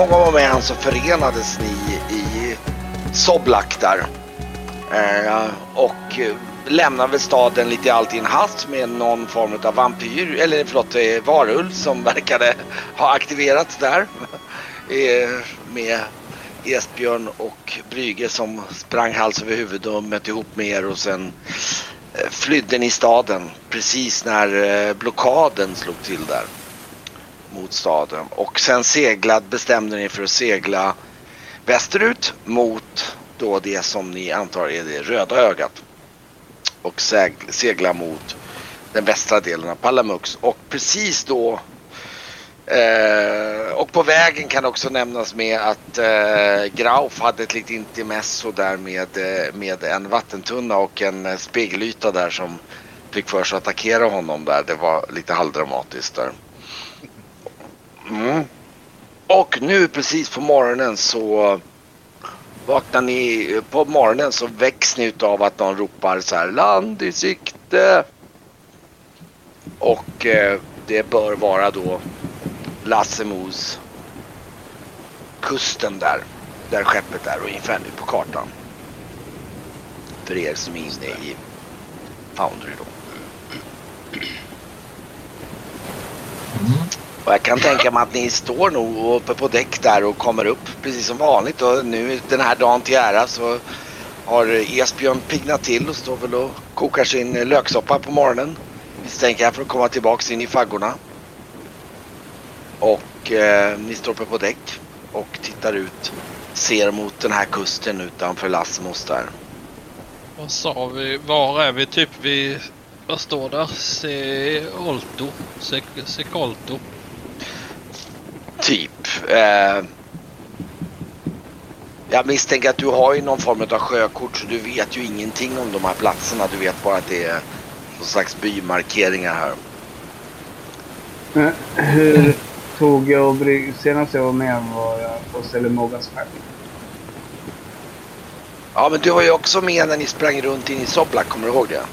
många var med moment så förenades ni i Soblak där. Eh, och eh, lämnade staden lite i allt i en hast med någon form av vampyr, eller förlåt, eh, varulv som verkade ha aktiverats där. Eh, med Esbjörn och Brygge som sprang hals över huvud och mötte ihop med er och sen eh, flydde ni staden precis när blockaden slog till där mot staden. Och sen seglad bestämde ni för att segla västerut mot då det som ni antar är det röda ögat. Och segla mot den västra delen av Palamux. Och precis då Eh, och på vägen kan också nämnas med att eh, Grauf hade ett litet intermezzo där med, eh, med en vattentunna och en spegelyta där som fick för sig att attackera honom där. Det var lite halvdramatiskt där. Mm. Och nu precis på morgonen så vaknar ni. På morgonen så väcks ni av att någon ropar så här land i sikte. Och eh, det bör vara då Lassemos kusten där. Där skeppet är ungefär nu på kartan. För er som är inne i Foundry då. Mm. Och jag kan tänka mig att ni står nog uppe på däck där och kommer upp precis som vanligt. Och nu den här dagen till ära så har Esbjörn pignat till och står väl och kokar sin löksoppa på morgonen. Misstänker jag för att komma tillbaks in i faggorna. Och eh, ni står uppe på däck och tittar ut. Ser mot den här kusten utanför Lassmos där. Vad sa vi? Var är vi? Typ vi... Vad står där? Seolto? Sekolto? Typ. Eh, jag misstänker att du har ju någon form av sjökort så du vet ju ingenting om de här platserna. Du vet bara att det är någon slags bymarkeringar här. Men hur, tog jag och brygg... Senast jag var med var jag på Selemogas skepp. Ja, men du var ju också med när ni sprang runt in i Soblak, kommer du ihåg det?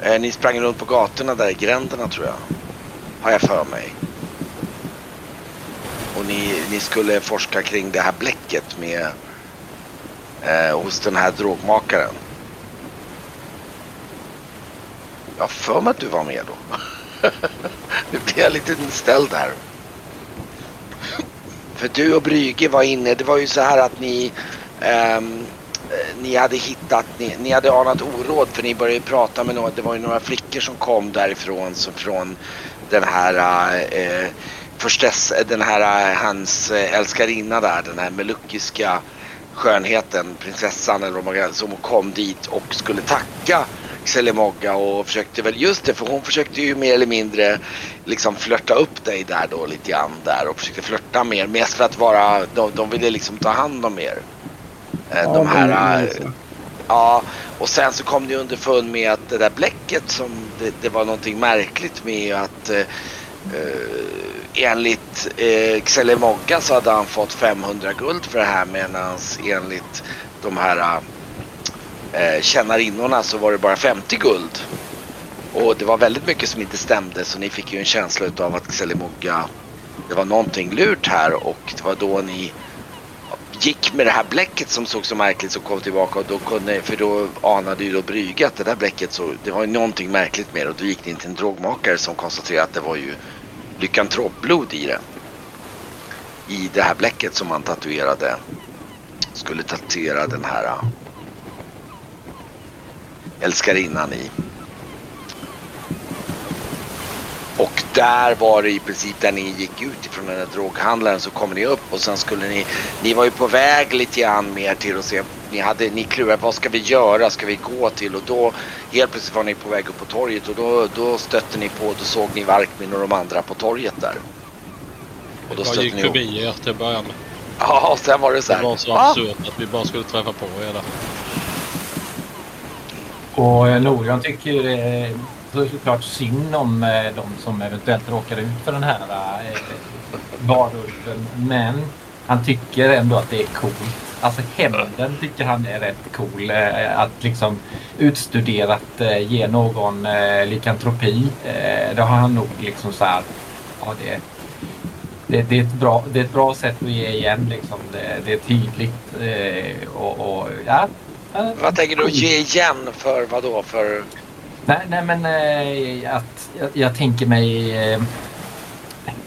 Eh, ni sprang runt på gatorna där i gränderna tror jag. Har jag för mig. Ni, ni skulle forska kring det här bläcket med eh, hos den här drogmakaren. Jag har för mig att du var med då. nu blir jag lite ställd här. För du och Brygge var inne, det var ju så här att ni um, ni hade hittat, ni, ni, hade anat oråd för ni började prata med några, det var ju några flickor som kom därifrån, som från den här uh, förstess, den här uh, hans älskarinna där, den här melukiska skönheten, prinsessan eller vad som kom dit och skulle tacka Xelemogga och försökte väl, just det, för hon försökte ju mer eller mindre liksom flörta upp dig där då lite grann där och försökte flörta mer. Mest för att vara, de, de ville liksom ta hand om er. Eh, ja, de här, ja, och sen så kom ni underfund med att det där bläcket som det, det var någonting märkligt med att äh, enligt eh, Xelemogga så hade han fått 500 guld för det här medan enligt de här eh, tjänarinnorna så var det bara 50 guld. Och det var väldigt mycket som inte stämde så ni fick ju en känsla av att Xelimoga, det var någonting lurt här. Och det var då ni gick med det här bläcket som såg så märkligt som kom tillbaka. Och då kunde, för då anade ju då Brygge att det där bläcket så, det var ju någonting märkligt med det. Och då gick ni till en drogmakare som konstaterade att det var ju lyckantropblod i det. I det här bläcket som man tatuerade. Skulle tatuera den här äh, älskarinnan i. Och där var det i princip där ni gick ut ifrån den där droghandlaren så kom ni upp och sen skulle ni, ni var ju på väg lite grann mer till att se, ni hade, ni klurade vad ska vi göra, ska vi gå till och då helt plötsligt var ni på väg upp på torget och då, då stötte ni på, då såg ni Varkmin och de andra på torget där. Och då jag gick förbi er till början med. Ja, och sen var det så här. Det var så absurt att vi bara skulle träffa på er där. Och eh, Norion tycker är såklart synd om eh, de som eventuellt råkar ut för den här eh, varulven. Men han tycker ändå att det är coolt. Alltså hämnden tycker han är rätt cool. Att liksom utstuderat ge någon likantropi. Det har han nog liksom så här. Ja, det, det, det, är ett bra, det är ett bra sätt att ge igen. Liksom. Det, det är tydligt. Eh, och, och, ja. Vad tänker du ge igen för vad då? För... Nej, nej men eh, att, jag, jag tänker mig...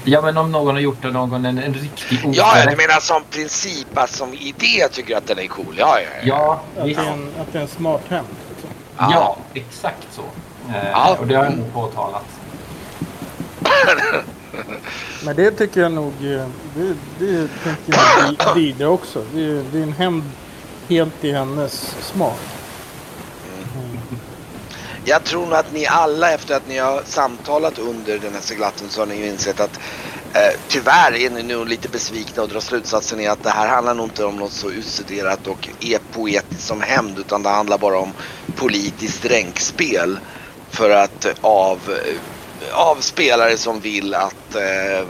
Ja men om någon har gjort någon en, en riktig oförrätt. Ja, du menar som princip, att som idé tycker att den är cool? Ja, ja, ja. ja att, det är en, att det är en smart hämnd. Liksom. Ja. ja, exakt så. Eh, ja. Och det har jag nog påtalat. Men det tycker jag nog, eh, det, det tänker jag vidare också. Det, det är en hämnd helt i hennes smak. Jag tror nog att ni alla efter att ni har samtalat under den här seglatten så har ni insett att eh, tyvärr är ni nog lite besvikna och drar slutsatsen i att det här handlar nog inte om något så utstuderat och e-poetiskt som hämnd utan det handlar bara om politiskt ränkspel för att av eh, av spelare som vill att eh,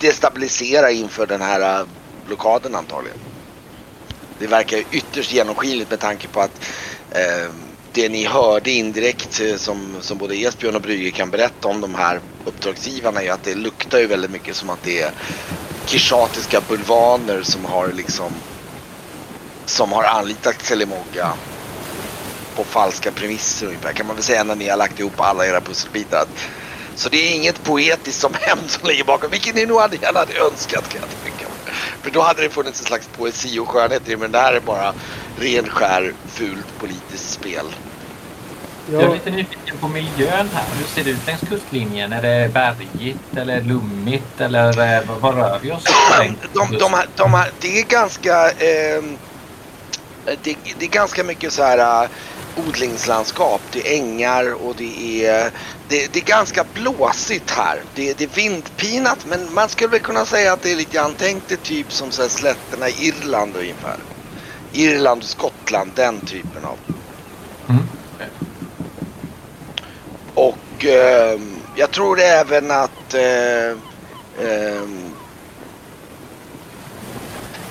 destabilisera inför den här eh, blockaden antagligen. Det verkar ytterst genomskinligt med tanke på att eh, det ni hörde indirekt eh, som, som både Esbjörn och Brygge kan berätta om de här uppdragsgivarna är att det luktar ju väldigt mycket som att det är kishatiska bulvaner som har liksom som har anlitat Selimoga på falska premisser ungefär kan man väl säga när ni har lagt ihop alla era pusselbitar. Så det är inget poetiskt som hem som ligger bakom, vilket ni nog hade gärna hade önskat kan jag tycka. För då hade det funnits en slags poesi och skönhet i det, men det här är bara ren skär fult politiskt spel. Jag är lite nyfiken på miljön här. Hur ser det ut längs kustlinjen? Är det bergigt eller lummigt eller eh, vad rör vi oss? De, de, de, de, det är ganska eh, det, det, är ganska mycket så här odlingslandskap. Det är ängar och det är, det, det är ganska blåsigt här. Det, det, är vindpinat men man skulle väl kunna säga att det är lite grann, tänk det typ som så här slätterna i Irland ungefär. Irland och Skottland, den typen av. Mm. Och eh, jag tror även att eh, eh,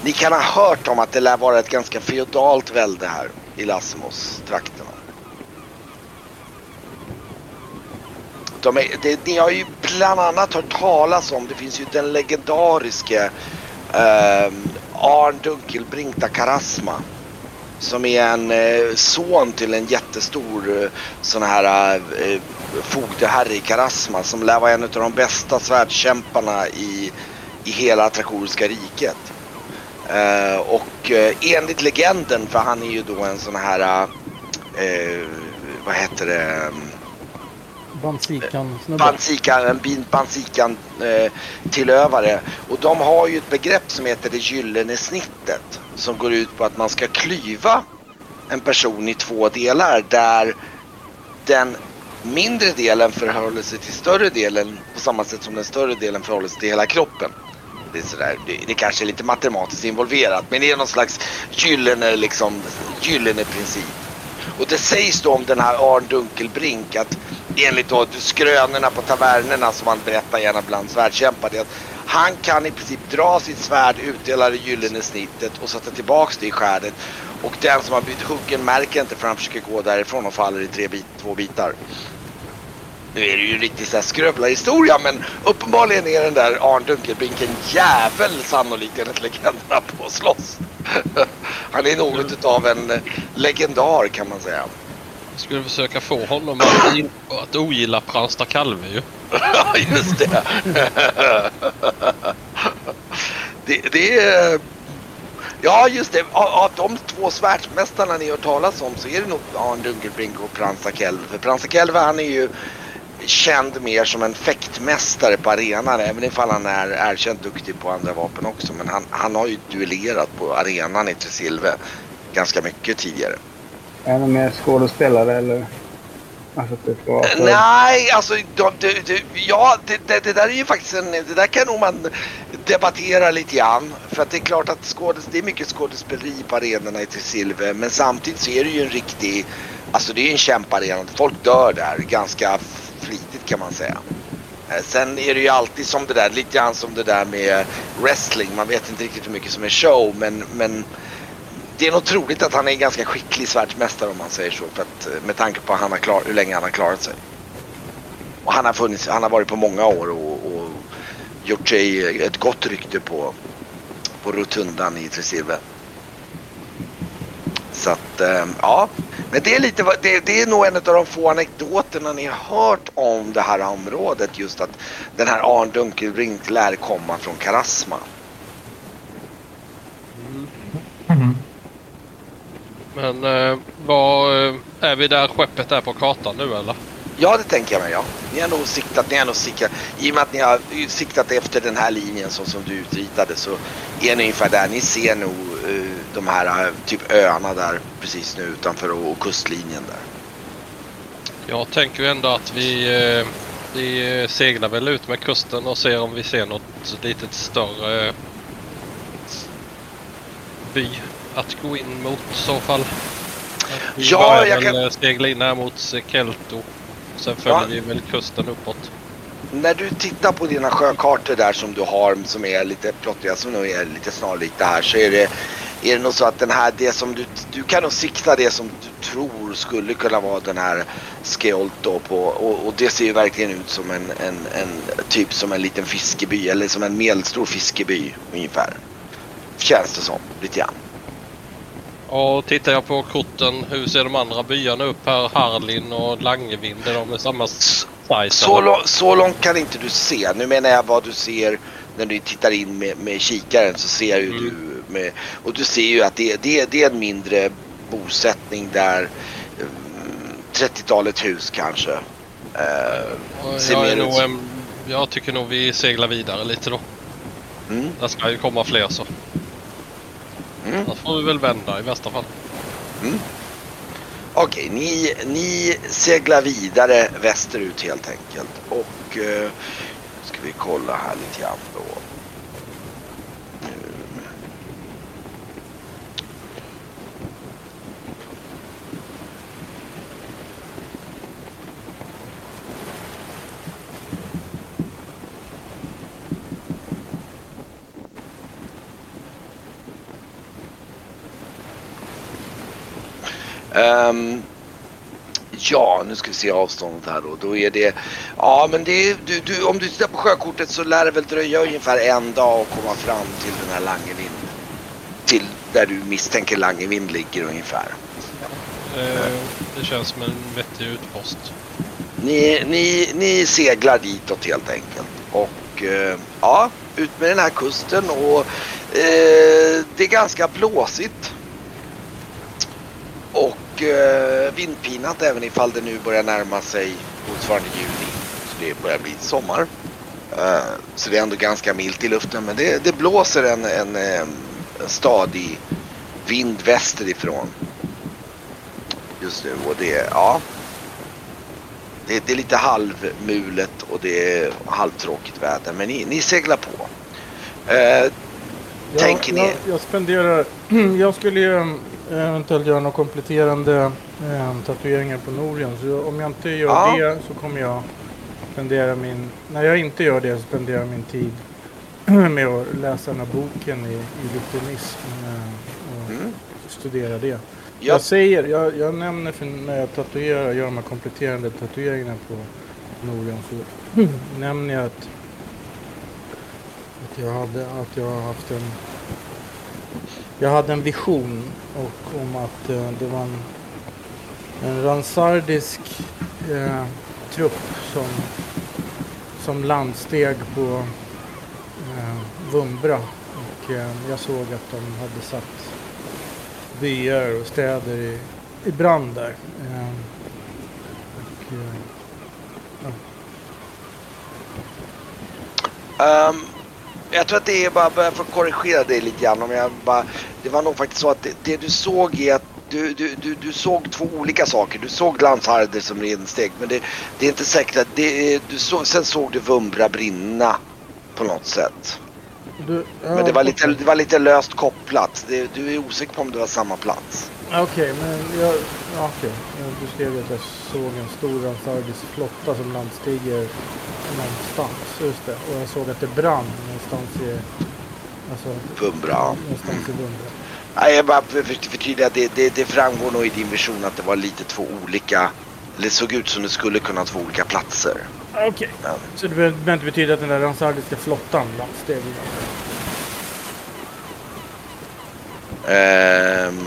ni kan ha hört om att det lär vara ett ganska feodalt välde här i Lasmos-trakterna. De är, det, ni har ju bland annat hört talas om, det finns ju den legendariske eh, Arn Dunkelbrinkta Karasma. Som är en eh, son till en jättestor eh, sån här eh, fogdeherre i Karasma som lär vara en av de bästa svärdskämparna i, i hela Trakoriska riket. Uh, och uh, enligt legenden, för han är ju då en sån här, uh, vad heter det? Bansikan Bansikan, en bansikan tillövare. Och de har ju ett begrepp som heter det gyllene snittet. Som går ut på att man ska klyva en person i två delar där den mindre delen förhåller sig till större delen på samma sätt som den större delen förhåller sig till hela kroppen det, är sådär, det, det kanske är lite matematiskt involverat men det är någon slags gyllene, liksom, gyllene princip. Och det sägs då om den här Arn Dunkelbrink att enligt då skrönorna på tavernerna som man berättar gärna bland svärdkämpar att han kan i princip dra sitt svärd, utdela det gyllene snittet och sätta tillbaks det i skärdet. Och den som har blivit huggen märker inte för han försöker gå därifrån och faller i tre bit, två bitar. Nu är det ju en riktig skrövlarhistoria men uppenbarligen är den där Arn Dunkelbrink en jävel sannolikt enligt legenderna på slåss. Han är något av en legendar kan man säga. Jag skulle försöka få honom att, att ogilla Pransta kalve ju. Ja, just det. det. Det är... Ja, just det. Av, de två svärdsmästarna ni har talas om så är det nog Arn Dunkelbrink och Pransa Kelve. För Pransa Kelve han är ju känd mer som en fäktmästare på arenan. Även ifall han är erkänt duktig på andra vapen också. Men han, han har ju duellerat på arenan i Tresilve ganska mycket tidigare. Är han mer skådespelare eller? Alltså, typ, för... Nej, alltså de, de, ja, det, det, det, där är ju faktiskt en, det där kan nog man debattera lite grann. För att det är klart att skådes, det är mycket skådespeleri på arenorna i Tresilve. Men samtidigt så är det ju en riktig, alltså det är ju en kämparena. Folk dör där ganska flitigt kan man säga. Eh, sen är det ju alltid som det där, lite grann som det där med wrestling. Man vet inte riktigt hur mycket som är show men, men det är nog troligt att han är en ganska skicklig svärdsmästare om man säger så. För att, eh, med tanke på han har klar, hur länge han har klarat sig. Och han har, funnits, han har varit på många år och, och gjort sig ett gott rykte på, på rotundan i Tresilve. Så att, eh, ja. Men det är lite, det, det är nog en av de få anekdoterna ni har hört om det här området. Just att den här Arn Dunkelbrink lär komma från Karasma. Men eh, var, eh, är vi där skeppet är på kartan nu eller? Ja, det tänker jag mig. Ja. Ni har nog siktat, ni har nog siktat, i och med att ni har siktat efter den här linjen så som du utritade så är ni ungefär där. Ni ser nog eh, de här eh, typ öarna där precis nu utanför och, och kustlinjen där. Jag tänker ändå att vi, eh, vi seglar väl ut med kusten och ser om vi ser något litet större by att gå in mot i så fall. Vi Ja, börjar jag kan- eh, segla in här mot Kelto. Sen följer Ja. vi väl kusten uppåt. När du tittar på dina sjökartor där som du har som är lite plottriga som nog är lite snarlikt det här så är det, är det nog så att den här, det som du, du kan nog sikta det som du tror skulle kunna vara den här Skeolto på och, och det ser ju verkligen ut som en, en, en typ som en liten fiskeby eller som en medelstor fiskeby ungefär. Känns det som lite grann. Och tittar jag på korten, hur ser de andra byarna upp här? Harlin och Langevind, är de samma size? Så, lång, så långt kan inte du se. Nu menar jag vad du ser när du tittar in med, med kikaren så ser ju Mm. du med, och du ser ju att det, det, det är en mindre bosättning där mm, 30-talet hus kanske. Eh, jag, nog, jag tycker nog vi seglar vidare lite då. mm, Det ska ju komma fler så. Mm. Då får vi väl vända i värsta fall. Okej, ni, ni seglar vidare västerut helt enkelt. Och eh, ska vi kolla här lite grann då. Nu. Ehm, ja, nu ska vi se avståndet här då. Då är det... Ja, men det är, du, du, om du tittar på sjökortet så lär det väl dröja ungefär en dag att komma fram till den här Langevind. Till där du misstänker Langevind ligger ungefär. Eh, det känns som en vettig utpost. Ni, ni, ni seglar ditåt helt enkelt. Och eh, ja, ut med den här kusten och eh, det är ganska blåsigt. Och eh, vindpinat även ifall det nu börjar närma sig motsvarande juni. Så det börjar bli sommar. Eh, så det är ändå ganska milt i luften men det, det blåser en, en, eh, en stadig vind västerifrån. Just nu och det, ja. Det, det är lite halvmulet och det är halvtråkigt väder. Men ni, ni seglar på. Eh, Tänker ni- Jag, jag spenderar... jag skulle ju eventuellt göra några kompletterande eh, tatueringar på Norien. Så om jag inte gör Ja. det så kommer jag spendera min... När jag inte gör det så spenderar jag min tid med att läsa den här boken i, i lutherism eh, och mm. studera det. jag, Jag säger, jag, jag nämner för när jag tatuerar, gör de här kompletterande tatueringarna på Norden så nämner jag att, att jag hade, att jag har haft en jag hade en vision och, om att eh, det var en, en ransardisk eh, trupp som, som landsteg på eh, Vumbra och eh, jag såg att de hade satt byar och städer i, i brand där. Eh, och, eh, um jag tror att det är bara, bara för att korrigera dig lite grann. Om jag bara, det var nog faktiskt så att det, det du såg är att du, du, du, du såg två olika saker. Du såg Landsharder som rensteg men det, det är inte säkert att det, du såg, sen såg du Vumbra brinna på något sätt. du, ja, Men det var lite, det var lite löst kopplat. Det, du är osäker på om det var samma plats. Okej, men jag... Ja, okej. Ja, Du skrev att jag såg en stor ransardisk flotta som landstiger någonstans. Just det. Och jag såg att det brann någonstans i... Alltså, Vumbra. någonstans i Vumbra. Nej, jag bara för, för, förtydliga. Det, det, det framgår nog i din vision att det var lite två olika... Eller såg ut som det skulle kunna två olika platser. Okej. Så det behöver inte betyda att den där ransardiska flottan landsteg? Ehm. Eh.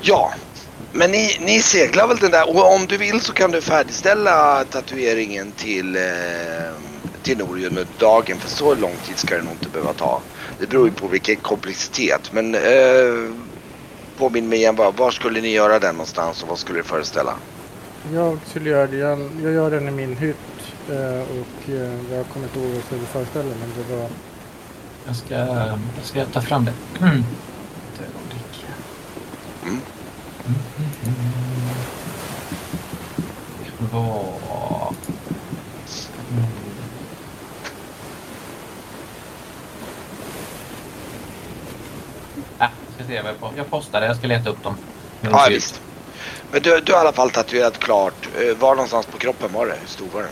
Ja, men ni, ni seglar väl den där och om du vill så kan du färdigställa tatueringen till, eh, till Norge under dagen för så lång tid ska det nog inte behöva ta. Det beror ju på vilken komplexitet men eh, påminn mig igen var, var skulle ni göra den någonstans och vad skulle det föreställa? Jag skulle göra det. Jag, jag gör den i min hytt. eh, Och eh, jag kommer inte ihåg vad jag skulle föreställa men det var... Jag ska, jag ska ta fram det. Ögonblick. Mm. Mm. Ah, ska se vad jag, på. jag postar det. Jag ska leta upp dem. Ja ut. visst. Men du, du har i alla fall tatuerat klart. Eh, Var någonstans på kroppen var det? Hur stor var den?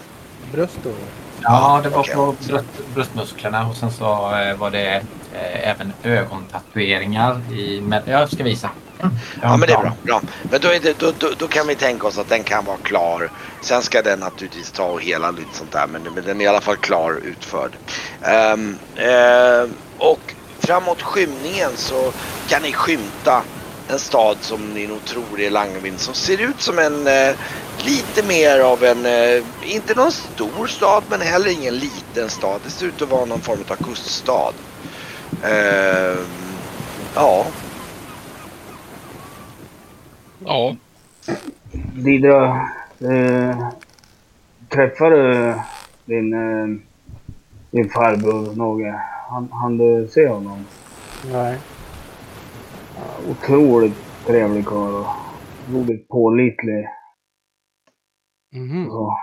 Bröst då? Ja, det var Okej. på bröst, bröstmusklerna och sen så eh, var det eh, även ögontatueringar i... Med, jag ska visa. Ja en men det är bra. bra. Men då, det, då, då, då kan vi tänka oss att den kan vara klar. Sen ska den naturligtvis ta och hela lite sånt där. Men, men den är i alla fall klar utförd. Ehm, ehm, och framåt skymningen så kan ni skymta en stad som ni nog tror är Langvind som ser ut som en eh, lite mer av en, eh, inte någon stor stad men heller ingen liten stad. Det ser ut att vara någon form av kuststad. Ehm, ja, Ja, Didra, eh, träffar du din, eh, din farbror Någe? Han, han du se honom? Nej. Otroligt trevlig karl och otroligt pålitlig. Mhm. Så.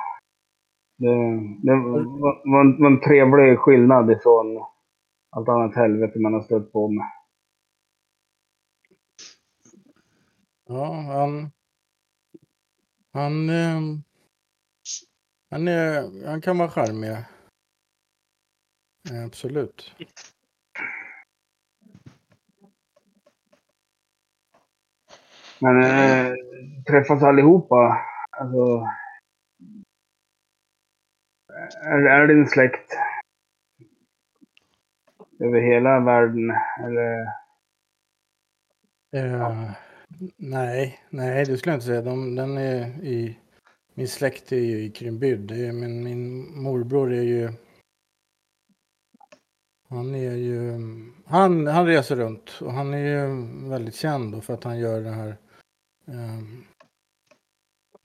Det, det var, var, en, var en trevlig skillnad ifrån allt annat helvete man har stött på med. Ja, han... Han... Eh, han, är, han kan vara charmig. Absolut. Men eh, träffas allihopa. Alltså. Är, är din släkt över hela världen? Eller? Eh, nej, nej det skulle jag inte säga. De, den är i, min släkt är ju i Krimbyd, är, men min morbror är ju... Han är ju... Han, han reser runt och han är ju väldigt känd då för att han gör det här... Um,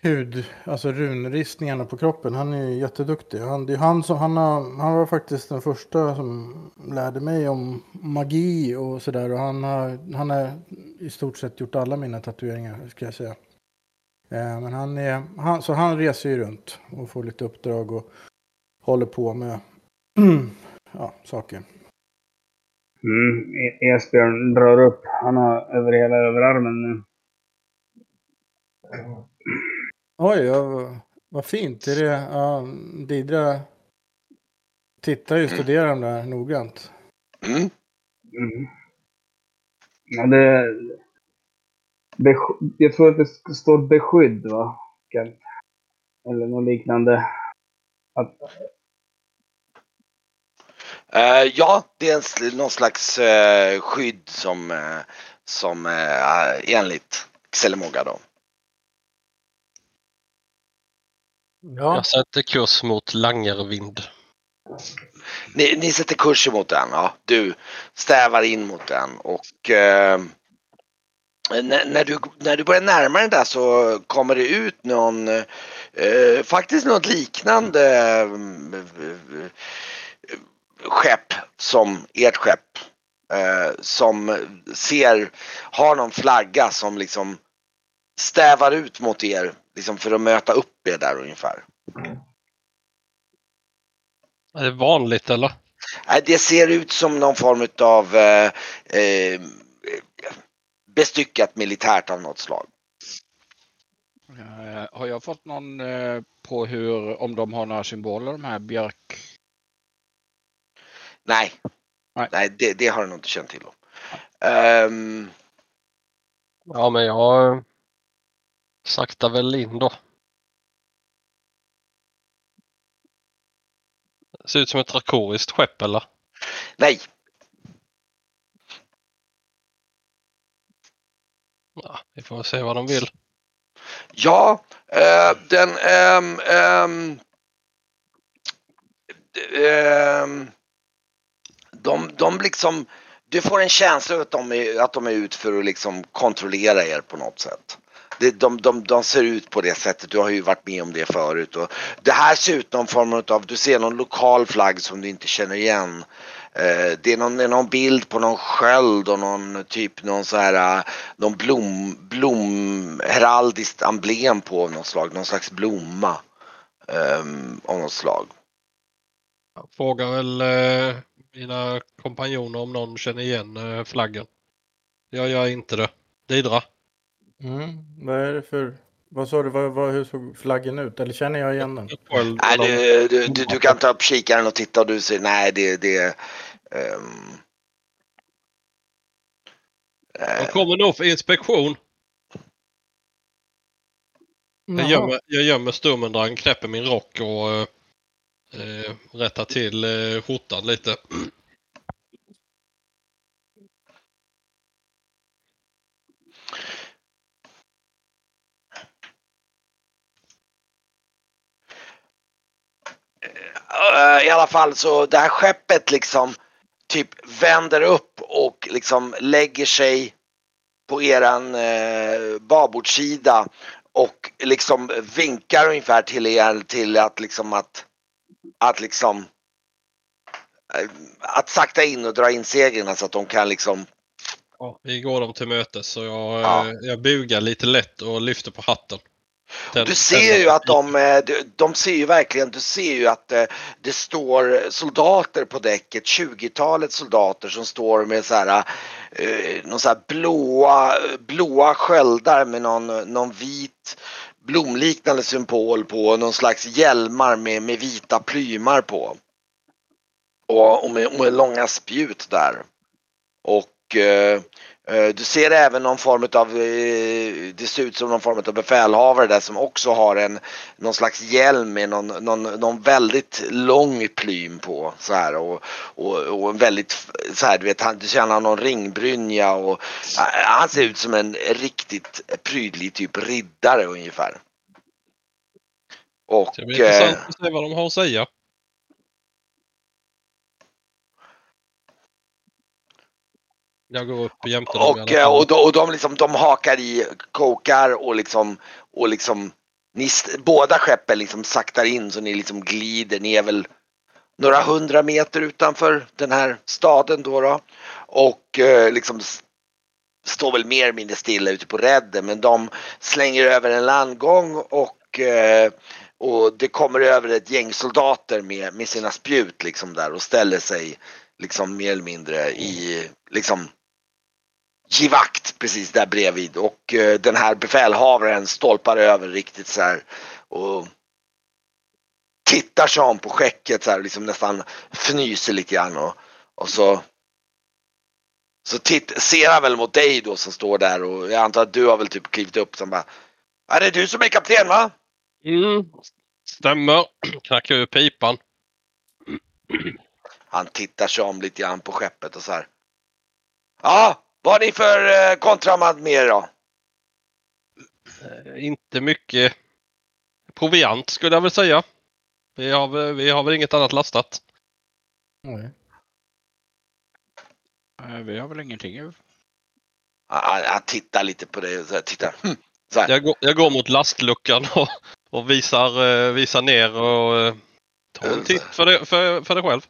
hud, alltså runristningarna på kroppen. Han är ju jätteduktig. Han, det är han, som, han, har, han var faktiskt den första som lärde mig om magi och sådär. Och han har, han har i stort sett gjort alla mina tatueringar, ska jag säga. Eh, men han är, han, så han reser ju runt och får lite uppdrag och håller på med ja, saker. Mm, e-, Esbjörn drar upp. Han har över hela överarmen nu. Oj, ja, vad- fint. Är det, ja, Didra tittar ju och studerar dem där noggrant. mm. Mm. Ja, det... Besky- jag tror att det står beskydd, va? Eller något liknande. Att, Eh, ja, det är en, någon slags eh, skydd som, eh, som eh, enligt Xelemoga då. Ja, jag sätter kurs mot Langervind. Ni, ni sätter kurser mot den, ja. Du stävar in mot den och eh, när, när, du, när du börjar närma dig där så kommer det ut någon, eh, faktiskt något liknande eh, skepp som ert skepp. Eh, som ser, har någon flagga som liksom stävar ut mot er liksom för att möta upp er där ungefär. Är det vanligt eller? Nej, det ser ut som någon form av eh, eh, bestyckat militärt av något slag. Eh, har jag fått någon eh, på hur, om de har några symboler de här björk? Nej, Nej. Nej det, det har du nog inte känt till om. Ehm, Ja, men jag saktar väl in då. Ser ut som ett drakoriskt skepp eller? nej, Ja, vi får se vad de vill. Ja, eh, den... ehm, d- ehm, de, de liksom... Du får en känsla att de, är, att de är ut för att liksom kontrollera er på något sätt. Det, de, de, de ser ut på det sättet, du har ju varit med om det förut. Och det här ser ut någon form av, du ser någon lokal flagg som du inte känner igen. Eh, det är någon, det är någon bild på någon sköld och någon typ någon så här eh, någon blom, blom heraldiskt emblem på något slag, någon slags blomma. eh, av något slag. Jag frågar väl eh, mina kompanjoner om någon känner igen eh, flaggen. Jag gör inte det. Didra? Mm. Vad är det för... Vad sa du? Vad, vad, hur såg flaggen ut? Eller känner jag igen den? Nej, du, du, du, du kan ta upp kikaren och titta och du ser, nej det, det um, De kommer nog för inspektion. Jag gömmer, jag gömmer stummendrang, knäpper min rock och eh, eh, rättar till eh, skjortan lite. Eh, I alla fall så det här skeppet liksom typ vänder upp och liksom lägger sig på eran eh, babordssida och liksom vinkar ungefär till er till att liksom att att liksom eh, att sakta in och dra in seglen så att de kan liksom Vi går dem till mötes så jag, Ja. jag bugar lite lätt och lyfter på hatten. Den- Du ser ju att de, eh, de, ser ju verkligen, du ser ju att eh, det står soldater på däcket, 20-talet soldater som står med så här, eh, någon så här blåa, blåa sköldar med någon, någon vit blomliknande symbol på, någon slags hjälmar med, med vita plymar på. Och, och, med, och med långa spjut där. Och Eh, Eh, du ser även någon form av, eh, det ser ut som någon form av befälhavare där som också har en, någon slags hjälm med någon, någon, någon väldigt lång plym på så här och, och, och en väldigt, så här du vet, han, du ser han har någon ringbrynja och han ser ut som en riktigt prydlig typ riddare ungefär. Och det blir intressant att se vad de har att säga. Jag går upp jämte dem Och, eh, och, de, och de, liksom, de hakar i, kokar och liksom, och liksom ni, båda skeppen liksom saktar in så ni liksom glider. Ni är väl några hundra meter utanför den här staden då. då. Och eh, liksom står väl mer eller mindre stilla ute på redden men de slänger över en landgång och, eh, och det kommer över ett gäng soldater med, med sina spjut liksom där och ställer sig liksom mer eller mindre i liksom givakt precis där bredvid och eh, den här befälhavaren stolpar över riktigt så här och tittar sig om på skäcket så här liksom nästan fnyser lite grann och, och så så titt, ser han väl mot dig då som står där och jag antar att du har väl typ klivit upp som bara Är det du som är kapten va? Mm, stämmer. Knackar ur pipan. Han tittar sig om lite grann på skeppet och så här. Ja, vad har ni för eh, kontramand med er då? Eh, Inte mycket proviant skulle jag väl säga. Vi har, väl- vi har väl inget annat lastat. Nej. Eh, Vi har väl ingenting. Han, tittar lite på dig och så här, tittar. Hm, så här. Jag går, jag går mot lastluckan och, och visar, eh, visar ner och eh, tar en titt för dig för, för dig själv.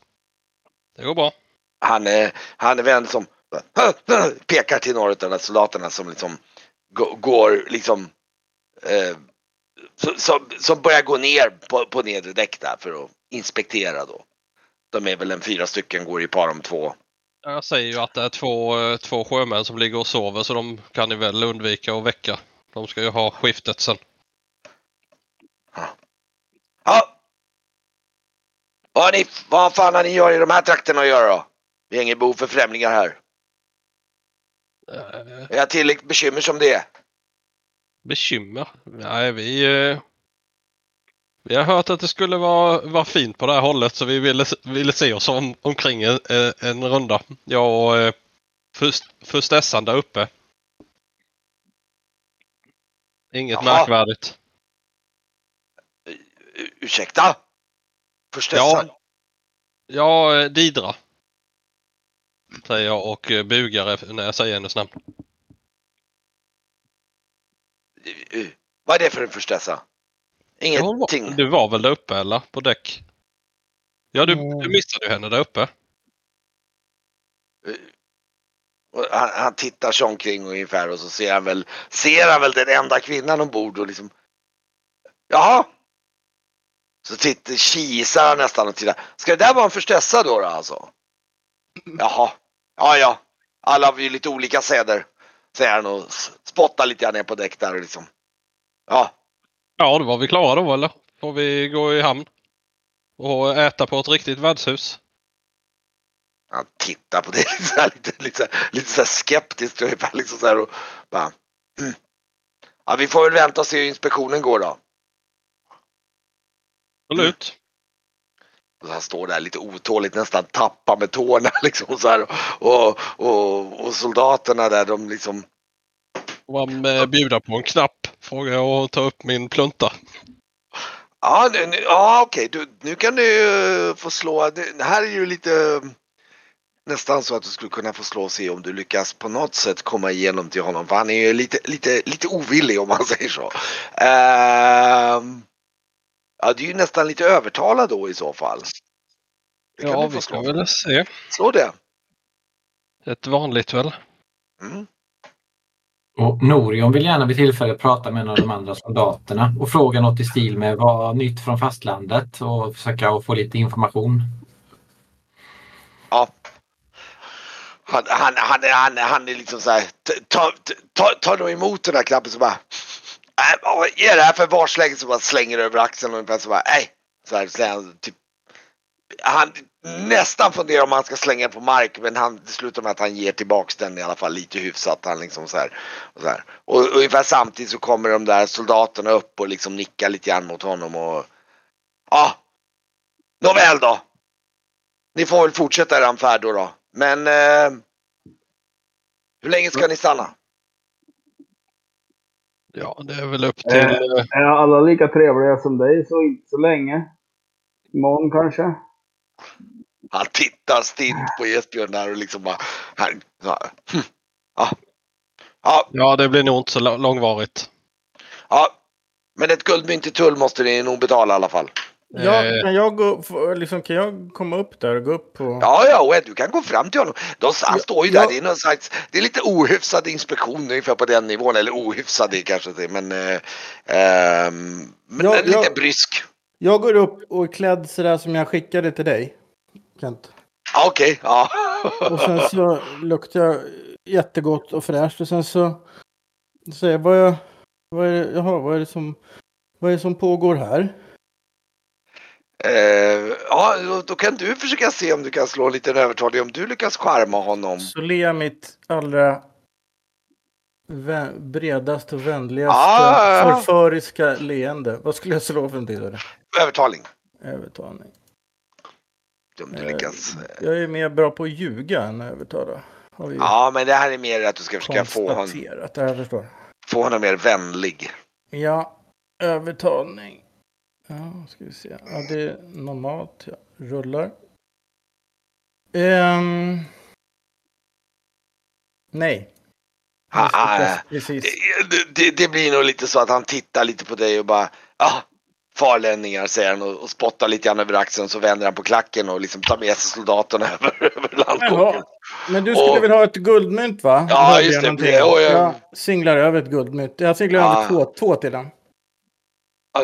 Det går bra. Han är, han är vänd som pekar till några av de där soldaterna som liksom gå- går liksom eh, som, som, börjar gå ner på, på nedre däck där för att inspektera då. De är väl en fyra stycken, går i par om två. Jag säger ju att det är två, två sjömän som ligger och sover så de kan ni väl undvika att väcka. De ska ju ha skiftet sen. Ja. Vad, har ni, vad fan har ni gör i de här trakterna att göra då? Vi har inget behov för främlingar här. Eh, Vi har tillräckligt bekymmer som det är. Bekymmer? Nej, vi... eh, Vi har hört att det skulle vara, vara fint på det här hållet så vi ville, ville se oss om, omkring en, eh, en runda. Jag och eh, först, förstessan där uppe. Inget Jaha. märkvärdigt. Ursäkta? Förstessan? Ja. Ja, eh, Didra. Säger jag och eh, bugar när jag säger hennes namn. Vad är det för en förstessa? Var- Ingenting. Du var väl där uppe eller? På däck? Ja, du, Mm. du missade ju henne där uppe. Och Han, han tittar sig omkring ungefär och så ser han väl, ser han väl den enda kvinnan ombord och liksom Jaha. Så tittar, kisar han nästan och tittar. Ska det där vara en förstessa då, då alltså? Jaha. Ja, ja. Alla har ju lite olika seder. Säger han och spottar lite grann ner på däck där liksom. Ja. Ja, då var vi klara då eller? Får vi gå i hamn? Och äta på ett riktigt värdshus? Han tittar på det lite, här, lite, lite, lite så här skeptiskt ungefär. Liksom så här och bara, mm. Ja, vi får väl vänta och se hur inspektionen går då. Absolut. Och han står där lite otåligt, nästan tappar med tårna liksom så här. Och, och, och soldaterna där, de liksom. Och man eh, bjuda på en knapp. Frågar jag och ta upp min plunta. Ja, nu, ja okej, du, nu kan du ju få slå. Det här är ju lite nästan så att du skulle kunna få slå och se om du lyckas på något sätt komma igenom till honom. För han är ju lite, lite, lite ovillig om man säger så. Ehm, ja, du är ju nästan lite övertalad då i så fall. Det kan Ja, vi ska väl se. Slå det. Ett vanligt väl? Mm. Och Norion vill gärna vid tillfälle prata med en av de andra soldaterna och fråga något i stil med vad nytt från fastlandet och försöka få lite information. Ja. Han, han, han, han, han är liksom så här. Ta, ta, ta då emot den här knappen så bara. Äh, vad är det här för varsläge? som bara slänger över axeln och ungefär så bara. Nej. Så här så han typ. Han nästan funderar om han ska slänga på mark men han, det slutar med att han ger tillbaks den i alla fall lite hyfsat. Han liksom så här, och, så här. och ungefär samtidigt så kommer de där soldaterna upp och liksom nickar lite grann mot honom och ja. Nåväl då. Ni får väl fortsätta er färd då, då. Men eh, hur länge ska ni stanna? Ja, det är väl upp till... Eh. Är alla lika trevliga som dig så inte så länge. Imorgon kanske. Han tittar stint på Esbjörn där och liksom bara... Han, så här, hm, ja. ja, Ja, det blir nog inte så lång- långvarigt. ja. Men ett guldmynt i tull måste ni nog betala i alla fall. Ja, Eh, kan, jag gå, liksom, kan jag komma upp där och gå upp på... Ja, ja, och du kan gå fram till honom. De, han står ju där. Ja. Det är någon slags, det är lite ohyfsad inspektion ungefär på den nivån. Eller ohyfsad är kanske det, men... Eh, ehm, men Ja, lite ja. brysk. Jag går upp och är klädd sådär som jag skickade till dig. Kent. Okej, ja. Och sen så luktar jag jättegott och fräscht. Och sen så säger jag, vad är, vad är, det, jaha, vad är det som, vad är det som pågår här? Eh, ja, då, då kan du försöka se om du kan slå en liten övertalning om du lyckas charma honom. Så jag mitt allra bredaste och vänligaste Ah, förföriska leende. Vad skulle jag slå för till? Övertalning. Övertalning. Om du Eh, lyckas. Jag är mer bra på att ljuga än att övertala. Ja, men det här är mer att du ska försöka få honom, få honom mer vänlig. Ja, övertalning. Ja, ska vi se. Ja, det är normalt. Jag rullar. Ehm. nej. Ah, Jag ah, Precis. Det, det, det blir nog lite så att han tittar lite på dig och bara ah, farlänningar säger han och, och spottar lite grann över axeln så vänder han på klacken och liksom tar med sig soldaterna över, över landgången. Men du skulle Och- väl ha ett guldmynt va? Ja, Hörde just jag det. någonting. Jo, ja. Jag singlar över ett guldmynt. Jag singlar Ja. över två, två till den.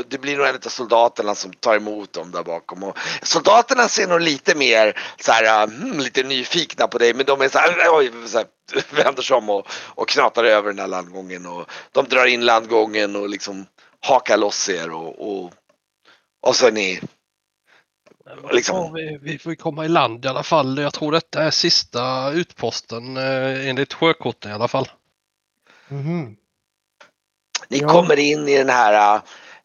Det blir nog en av soldaterna som tar emot dem där bakom. Och soldaterna ser nog lite mer så här, hmm, lite nyfikna på dig men de är så här, oj, så här vänder sig om och, och knatar över den här landgången och de drar in landgången och liksom hakar loss er och, och, och så är ni liksom. Ja, vi, vi får komma i land i alla fall. Jag tror detta är sista utposten eh, enligt sjökorten i alla fall. Mhm. Ni Ja. kommer in i den här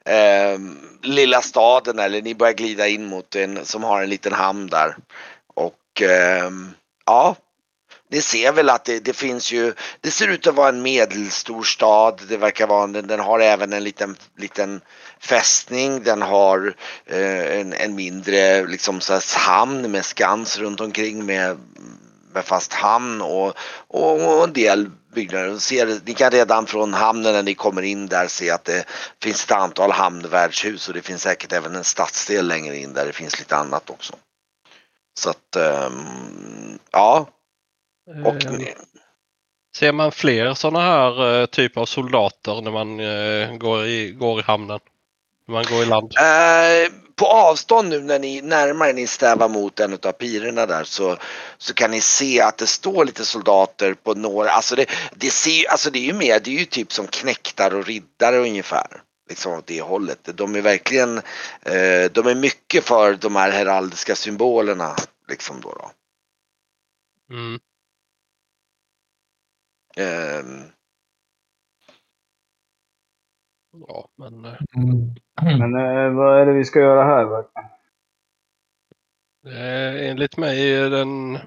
eh, lilla staden eller ni börjar glida in mot en som har en liten hamn där. Och eh, ja, ni ser väl att det, det finns ju, det ser ut att vara en medelstor stad. Det verkar vara, den, den har även en liten, liten fästning. Den har eh, en, en mindre liksom så här, hamn med skans runt omkring med, med fast hamn och, och, och en del byggnader. Ser, ni kan redan från hamnen när ni kommer in där se att det finns ett antal hamnvärdshus och det finns säkert även en stadsdel längre in där det finns lite annat också. Så att um, ja, och Eh, Ser man fler sådana här eh, typer av soldater när man eh, går, i, går i hamnen? Man går i land? Eh, på avstånd nu när ni närmare ni stävar mot en av pirerna där så, så kan ni se att det står lite soldater på några, alltså det, det ser alltså det är ju mer, det är ju typ som knäktar och riddare ungefär. Liksom åt det hållet. De är verkligen, eh, de är mycket för de här heraldiska symbolerna. Liksom då. då. Mm. Ehm, Ja, men eh, Men eh, vad är det vi ska göra här? eh, enligt mig är den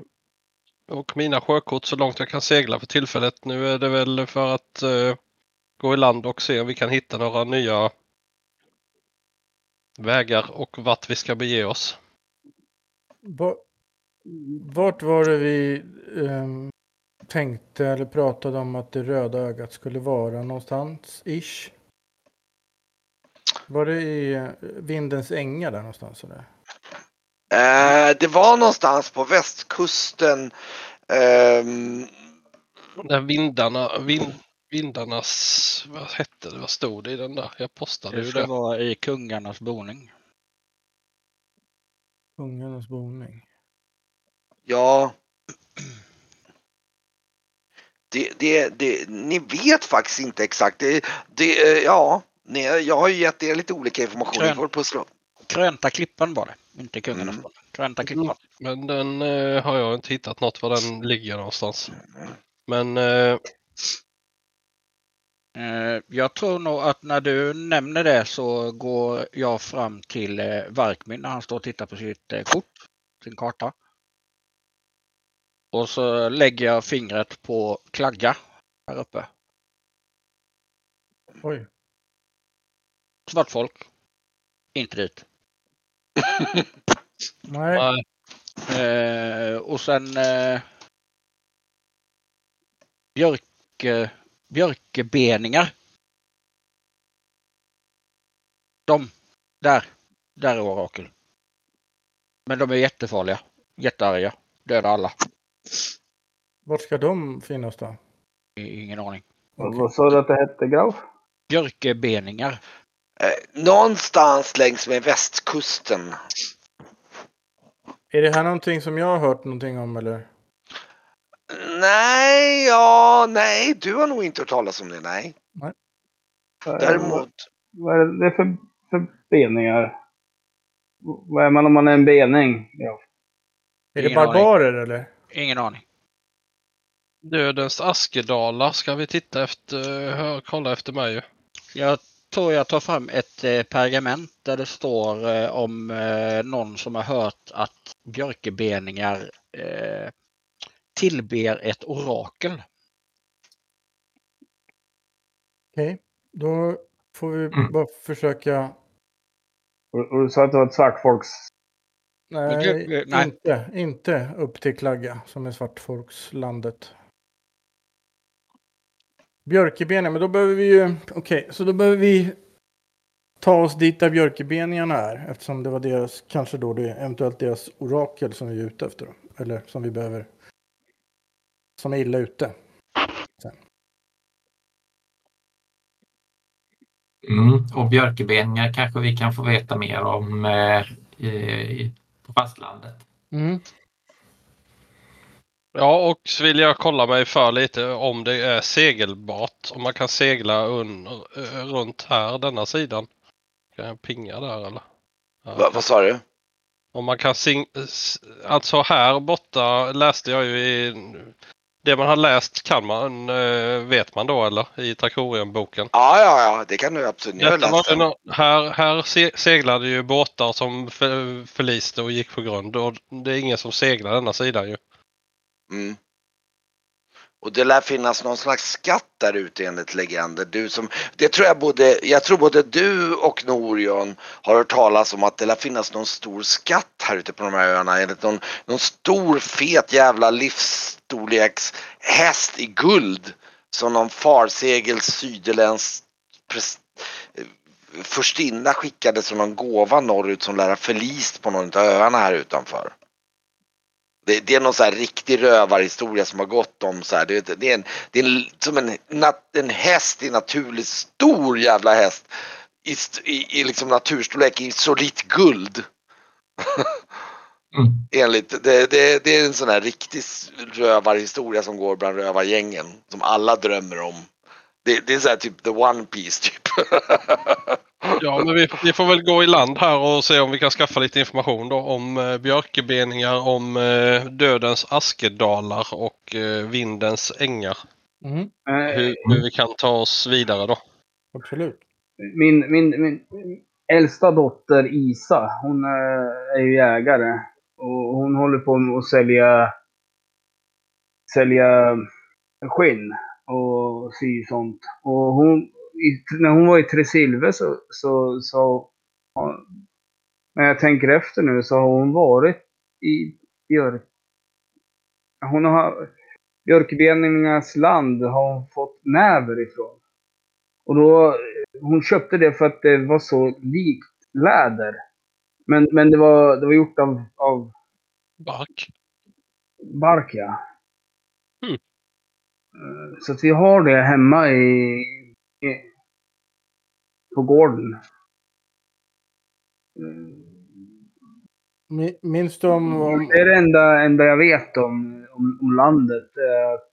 och mina sjökort så långt jag kan segla för tillfället. Nu är det väl för att eh, gå i land och se om vi kan hitta några nya vägar och vart vi ska bege oss. Va- Vart var det vi ehm, tänkte eller pratade om att det röda ögat skulle vara någonstans? Ish? Var det i eh, Vindens ängar där någonstans? Eller? eh, det var någonstans på västkusten. ehm, Där vindarna, vind, vindarnas, vad hette det, vad stod det i den där? Jag postade Det ju ska det. vara i kungarnas boning. Kungarnas boning. Ja. Det, det, det, ni vet faktiskt inte exakt. Det, det, eh, ja, ni, jag har ju gett er lite olika information. Krön. får pussla. Krönta klippan var det, inte kungarnas Mm. Krönta klippan. Men den eh, har jag inte hittat något var den ligger någonstans. Men eh, Eh, Jag tror nog att när du nämner det så går jag fram till eh, Varkmin när han står och tittar på sitt eh, kort, sin karta. Och så lägger jag fingret på Klagga här uppe. Oj. Svartfolk. Inte dit. Nej. Eh, och sen eh, björke, björkebeningar. De, där, där är orakel. Men de är jättefarliga, jättearga, dödar alla. Vart ska de finnas då? Ingen aning. Vad- Vad sa du att det hette, Graf? Björkebeningar. Eh, någonstans längs med västkusten. Är det här någonting som jag har hört någonting om eller? Nej, ja, nej, du har nog inte hört talas om det, nej. Däremot, Vad är det för, för beningar? Vad är man om man är en bening? Ja. Är det Ingen aning. barbarer eller? Ingen aning. Dödens askedalar ska vi titta efter, hör, kolla efter mig ju. Jag tror jag tar fram ett eh, pergament där det står eh, om eh, någon som har hört att björkebeningar tillber ett orakel. Okej. Då får vi bara försöka... Och, och du sa att det var ett svartfolks... Nej, nej. Inte, inte upp till Klagga som är svartfolkslandet. Björkebenen, men då behöver vi ju... Okej, så då behöver vi ta oss dit där björkebeningarna är. Eftersom det var deras, kanske då det eventuellt deras orakel som vi är ute efter. då. Eller som vi behöver. Som är illa ute. Sen. Mm. Och björkebeningar kanske vi kan få veta mer om eh, i, på fastlandet. Mm. Ja, och så vill jag kolla mig för lite om det är segelbart. Om man kan segla under, runt här, denna sidan. Kan jag pinga där eller? Ja. Va, vad sa du? Om man kan sing- Alltså här borta läste jag ju i... Det man har läst kan man, eh, vet man då eller? I Trakorium-boken. Ja, ja, ja, det kan du absolut. Detta var nå- här, här se- seglade ju båtar som för, förliste och gick på grund och det är ingen som seglar denna sidan ju. Mm. Och det lär finnas någon slags skatt där ute enligt legender. Du som, det tror jag både, jag tror både du och Norion har hört talas om att det lär finnas någon stor skatt här ute på de här öarna. Enligt någon, någon stor fet jävla livsstorlekshäst i guld. Som någon farsegels sydländsk eh, förstinna skickade som någon gåva norrut som lär ha förlist på någon av öarna här utanför. Det, det är någon så här riktig rövarhistoria som har gått om så här. Det, det är, en, det är en, som en, en häst i naturligt stor jävla häst. I, i, i liksom naturstorlek i solitt guld. Mm. Enligt, det, det, det är en sån här riktig rövarhistoria som går bland rövargängen. Som alla drömmer om. Det, det är så här typ the one piece typ. Ja, men vi, vi får väl gå i land här och se om vi kan skaffa lite information då om eh, björkebeningar, om eh, dödens askedalar och eh, vindens ängar. Mm. Eh, Hur, hur vi kan ta oss vidare då. Absolut. Min, min, min äldsta dotter Isa, hon eh, är ju jägare. Och hon håller på med att sälja, sälja skinn och sy sånt. Och hon, i, när hon var i Tresilve så, så, så ja, när jag tänker efter nu så har hon varit i Björk... Hon har... Björkbeningarnas land har hon fått näver ifrån. Och då, hon köpte det för att det var så likt läder. Men, men det, var, det var gjort av, av Bark. bark, ja. Mm. Så att vi har det hemma i, i på gården. Mi- Minns du om... om Det är det enda, enda jag vet om, om, om landet. Är att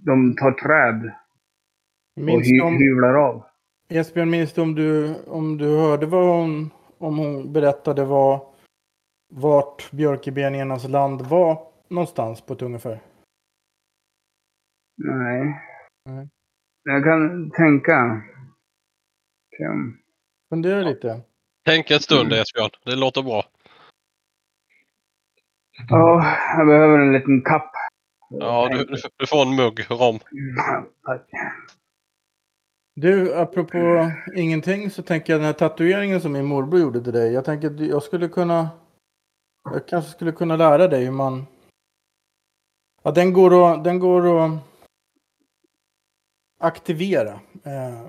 de tar träd och minns hy, du om, hyvlar av. Esbjörn, minns du om du, om du hörde vad hon, om hon berättade vad, vart björkebeningarnas land var någonstans på ett ungefär? Nej. Nej. Jag kan tänka. Kan- Fundera lite. Tänk en stund Mm. Esbjörn, det låter bra. Ja, jag behöver en liten kapp. Ja, du, du- du får en mugg rom. Tack. Du, apropå ingenting så tänker jag den här tatueringen som min morbror gjorde till dig. Jag tänker att jag skulle kunna... Jag kanske skulle kunna lära dig hur man... Ja, den går att, den går att aktivera. Eh,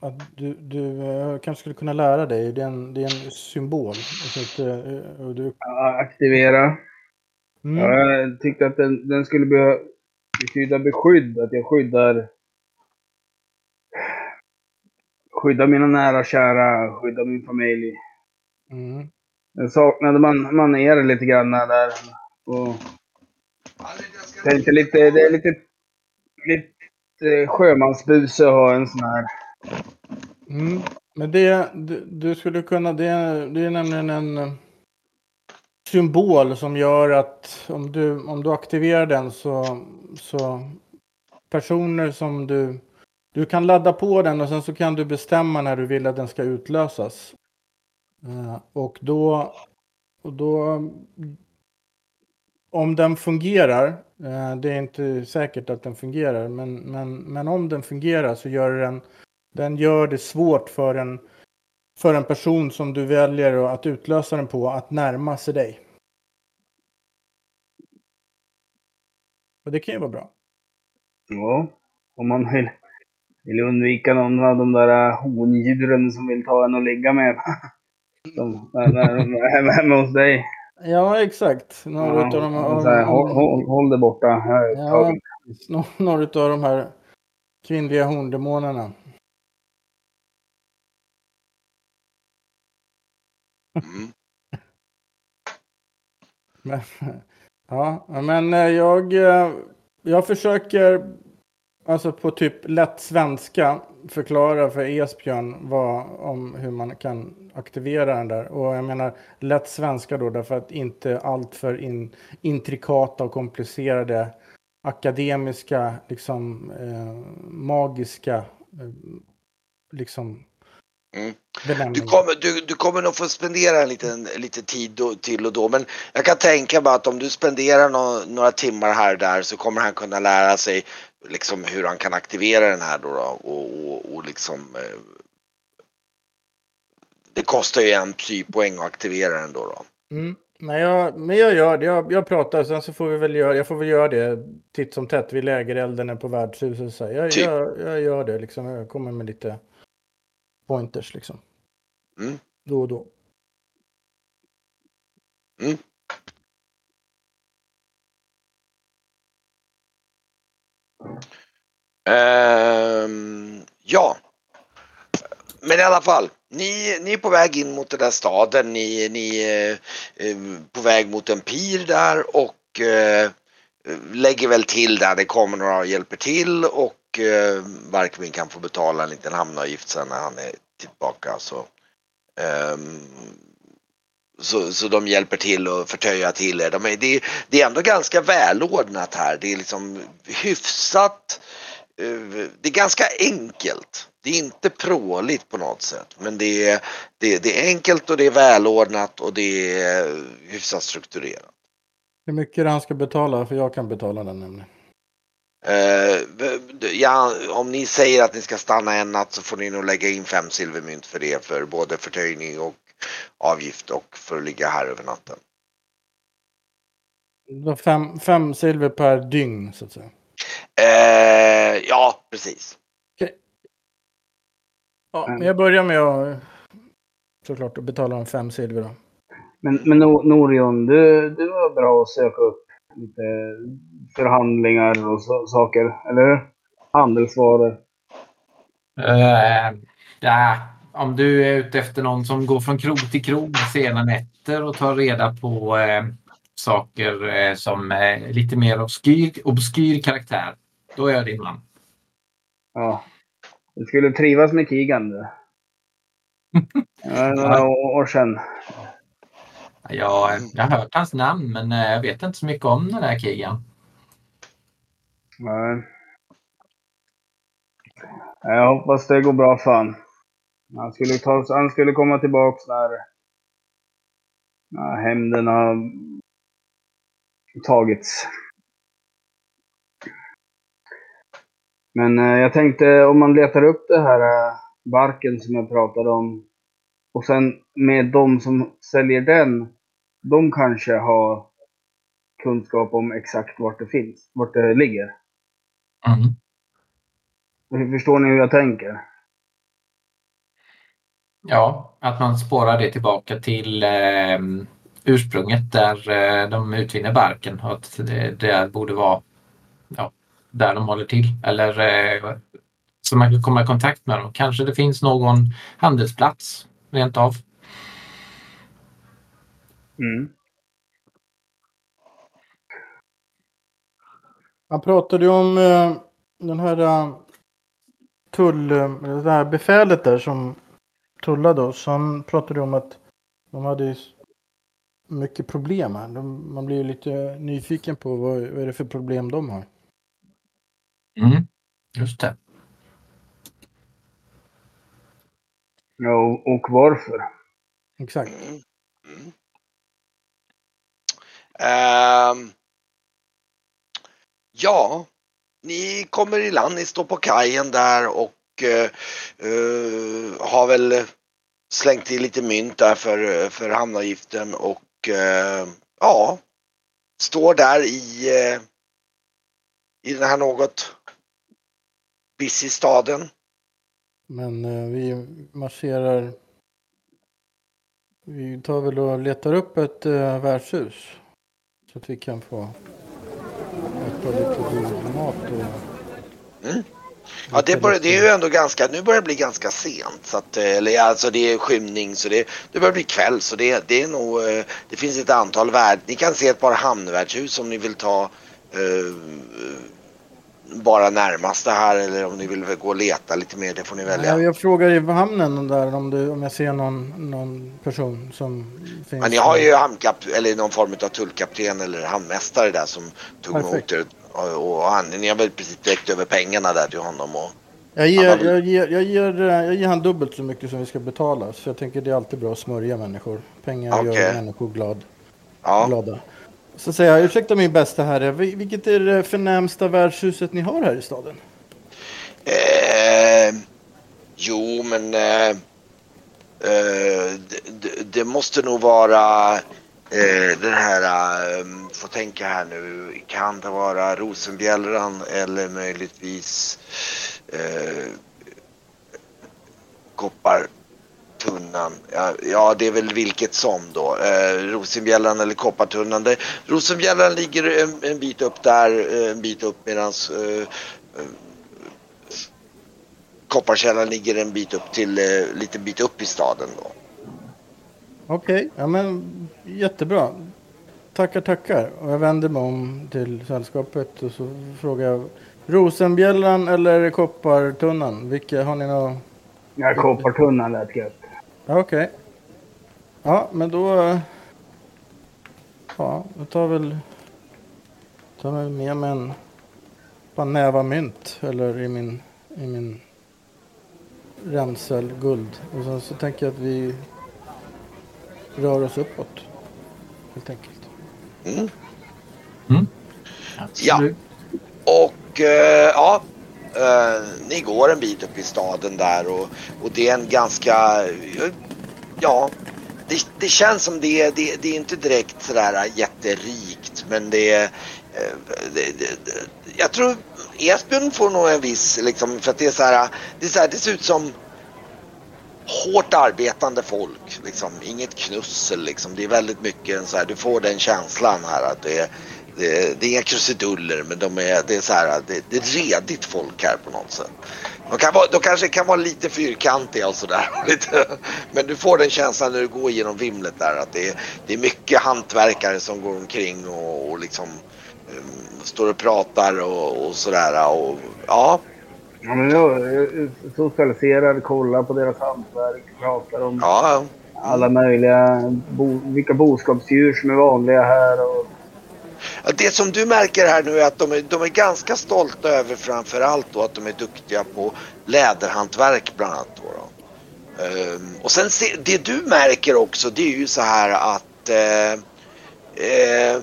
att du, du eh, kanske skulle kunna lära dig. Det är en, det är en symbol. Så att, eh, du, Ja, aktivera. mm. Ja, jag tyckte att den, den skulle be, betyda beskydd. Att jag skyddar skyddar mina nära och kära, skyddar min familj. Mm. Jag saknade man, man er lite grann där. Och tänkte lite, det är lite, lite Eh, sjömansbuse att ha en sån här. Mm. Men det du, du skulle kunna, det, är- det är nämligen en eh, symbol som gör att om du, om du aktiverar den så, så personer som du, du kan ladda på den och sen så kan du bestämma när du vill att den ska utlösas. Eh, och då, och då om den fungerar, det är inte säkert att den fungerar, men, men, men om den fungerar så gör den den gör det svårt för en, för en person som du väljer att utlösa den på att närma sig dig. Och det kan ju vara bra. Ja, om man vill, vill undvika någon av de där hondjuren som vill ta en och ligga med. Som, när, när de är hemma hos dig. Ja, exakt. Några ja, av de här... Här, håll, håll, håll det borta. Här, ja, några av de här kvinnliga horndemonerna. Mm. men, ja, men eh, jag, eh, jag försöker, alltså på typ lätt svenska, förklara för Esbjörn vad, om hur man kan aktivera den där. Och jag menar lätt svenska då därför att inte allt för in, intrikata och komplicerade akademiska, liksom eh, magiska, eh, liksom Mm. Du kommer, du, du kommer nog få spendera en liten, lite tid då, till och då men jag kan tänka mig att om du spenderar nå- några timmar här och där så kommer han kunna lära sig liksom hur han kan aktivera den här då, då och, och, och liksom eh, Det kostar ju en psypoäng att aktivera den då. då. Mm. Men, jag, men jag gör det. Jag, jag pratar, sen så får vi väl göra, jag får väl göra det titt som tätt vid lägerelden på värdshuset. Så jag, Typ. jag, jag gör det liksom. Jag kommer med lite pointers liksom. Mm. Då och då. Ehm, ja. Men i alla fall, ni, ni är på väg in mot den där staden. Ni, ni är på väg mot en pir där och eh, lägger väl till där. Det kommer några och hjälper till och eh, Barkvin kan få betala en liten hamnavgift sen när han är tillbaka. Så, ehm, så, så de hjälper till och förtöja till er. De är, det, det är ändå ganska välordnat här. Det är liksom hyfsat eh, det är ganska enkelt. Det är inte pråligt på något sätt. Men det är, det, det är enkelt och det är välordnat och det är hyfsat strukturerat. Hur mycket är det han ska betala? För jag kan betala den nämligen. Eh, ja, om ni säger att ni ska stanna en natt så får ni nog lägga in fem silvermynt för det. För både förtöjning och avgift och för att ligga här över natten. Fem, fem silver per dygn så att säga. Eh, ja, precis. Ja, Mm. men jag börjar med att såklart att betala dem fem silver då. Men, men No- Norion, du, du var bra att söka upp lite förhandlingar och så, saker, eller hur? Handelsvaror. Eh, ja, om du är ute efter någon som går från krog till krog sena nätter och tar reda på eh, saker eh, som är lite mer obskyr, obskyr karaktär, då är jag din man. Ja. Du skulle trivas med Kigan du. Några år sedan. Jag, jag har hört hans namn men eh, jag vet inte så mycket om den här krigen. Nej. Jag hoppas det går bra för han. Han skulle, ta, han skulle komma tillbaks när, när hämnden har tagits. Men eh, jag tänkte om man letar upp det här eh, barken som jag pratade om och sen med de som säljer den, de kanske har kunskap om exakt vart det finns, vart det ligger. Mm. Förstår ni hur jag tänker? Ja, att man spårar det tillbaka till eh, ursprunget där eh, de utvinner barken och att det, det borde vara ja, där de håller till. Eller eh, så man kan komma i kontakt med dem. Kanske det finns någon handelsplats rent av. Mm. Han pratade ju om eh, den här eh, tull, eh, det här befälet där som tullade oss. Han pratade om att de hade mycket problem här. De, man blir ju lite nyfiken på vad, vad är det för problem de har. Mm. Just det. Ja, och, varför? Exakt. Mm. Mm. Ehm, ja, ni kommer i land, ni står på kajen där och eh, eh, har väl slängt i lite mynt där för, för hamnavgiften och eh, ja, står där i, eh, i den här något busy staden. Men vi marscherar. Vi tar väl och letar upp ett eh, värdshus. Så att vi kan få äta lite god mat och Mm. Ja, det, börjar, det är ju ändå ganska, nu börjar det bli ganska sent. Så att, eh, eller alltså det är skymning så det, det börjar bli kväll så det, det är nog, eh, det finns ett antal värd. Ni kan se ett par hamnvärdshus om ni vill ta eh, bara närmaste här eller om ni vill gå och leta lite mer, det får ni välja. Ja, jag frågar i hamnen där om, du, om jag ser någon, någon person som finns. Men ni har ju hamnkap eller någon form av tullkapten eller hamnmästare där som tog Perfekt. emot er. Och, han, ni har väl precis direkt över pengarna där till honom. Och, Jag ger, har- jag, ger, jag, ger, eh, jag ger han dubbelt så mycket som vi ska betala. Så jag tänker det är alltid bra att smörja människor. Pengar Okej. gör människor glad, ja. glada. Så säger jag, ursäkta min bästa herre, vil- vilket är det förnämsta värdshuset ni har här i staden? Eh, jo, men eh, eh, det- det måste nog vara eh, den här, eh, får tänka här nu, kan det vara Rosenbjällran eller möjligtvis eh, Koppartunnan. Ja, ja, det är väl vilket som då. Eh, Rosenbjällran eller Koppartunnan. Det, Rosenbjällran ligger en, en bit upp där, en bit upp medans eh, eh Kopparkällan ligger en bit upp till, eh, lite bit upp i staden då. Okej, ja men jättebra. Tackar, tackar. Och jag vänder mig om till sällskapet och så frågar jag Rosenbjällan eller Koppartunnan? Vilka har ni några? Ja, koppartunnan lät gött. Ja, Okej. Ja, men då... Ja, jag tar väl... Tar väl med mig en par näva mynt. Eller i min... I min ränsel guld. Och sen så tänker jag att vi rör oss uppåt. Helt enkelt. Mm. Absolut. Och eh, ja, eh, ni går en bit upp i staden där och, och det är en ganska, ja, det, det känns som det, är- det, det är inte direkt sådär jätterikt men det är, eh, det, det, det, jag tror Esbjörn får nog en viss liksom för att det är så här, det, är så här, det ser ut som hårt arbetande folk, liksom. inget knussel liksom. Det är väldigt mycket så här, du får den känslan här att det är, det, är- det är inga krusiduller men de är, det är så här, det, det är redigt folk här på något sätt. De, kan vara, de kanske kan vara lite fyrkantiga och sådär. Men du får den känslan när du går genom vimlet där att det är, det är mycket hantverkare som går omkring och, och liksom um, står och pratar och, och sådär. Och, ja, Ja, men eh, socialiserar, kollar på deras hantverk, pratar om ja, alla möjliga, bo, vilka boskapsdjur som är vanliga här. Och, Det som du märker här nu är att de är, de är ganska stolta över framförallt då att de är duktiga på läderhantverk bland annat. Då då. Ehm, och sen se, det du märker också det är ju så här att eh, eh,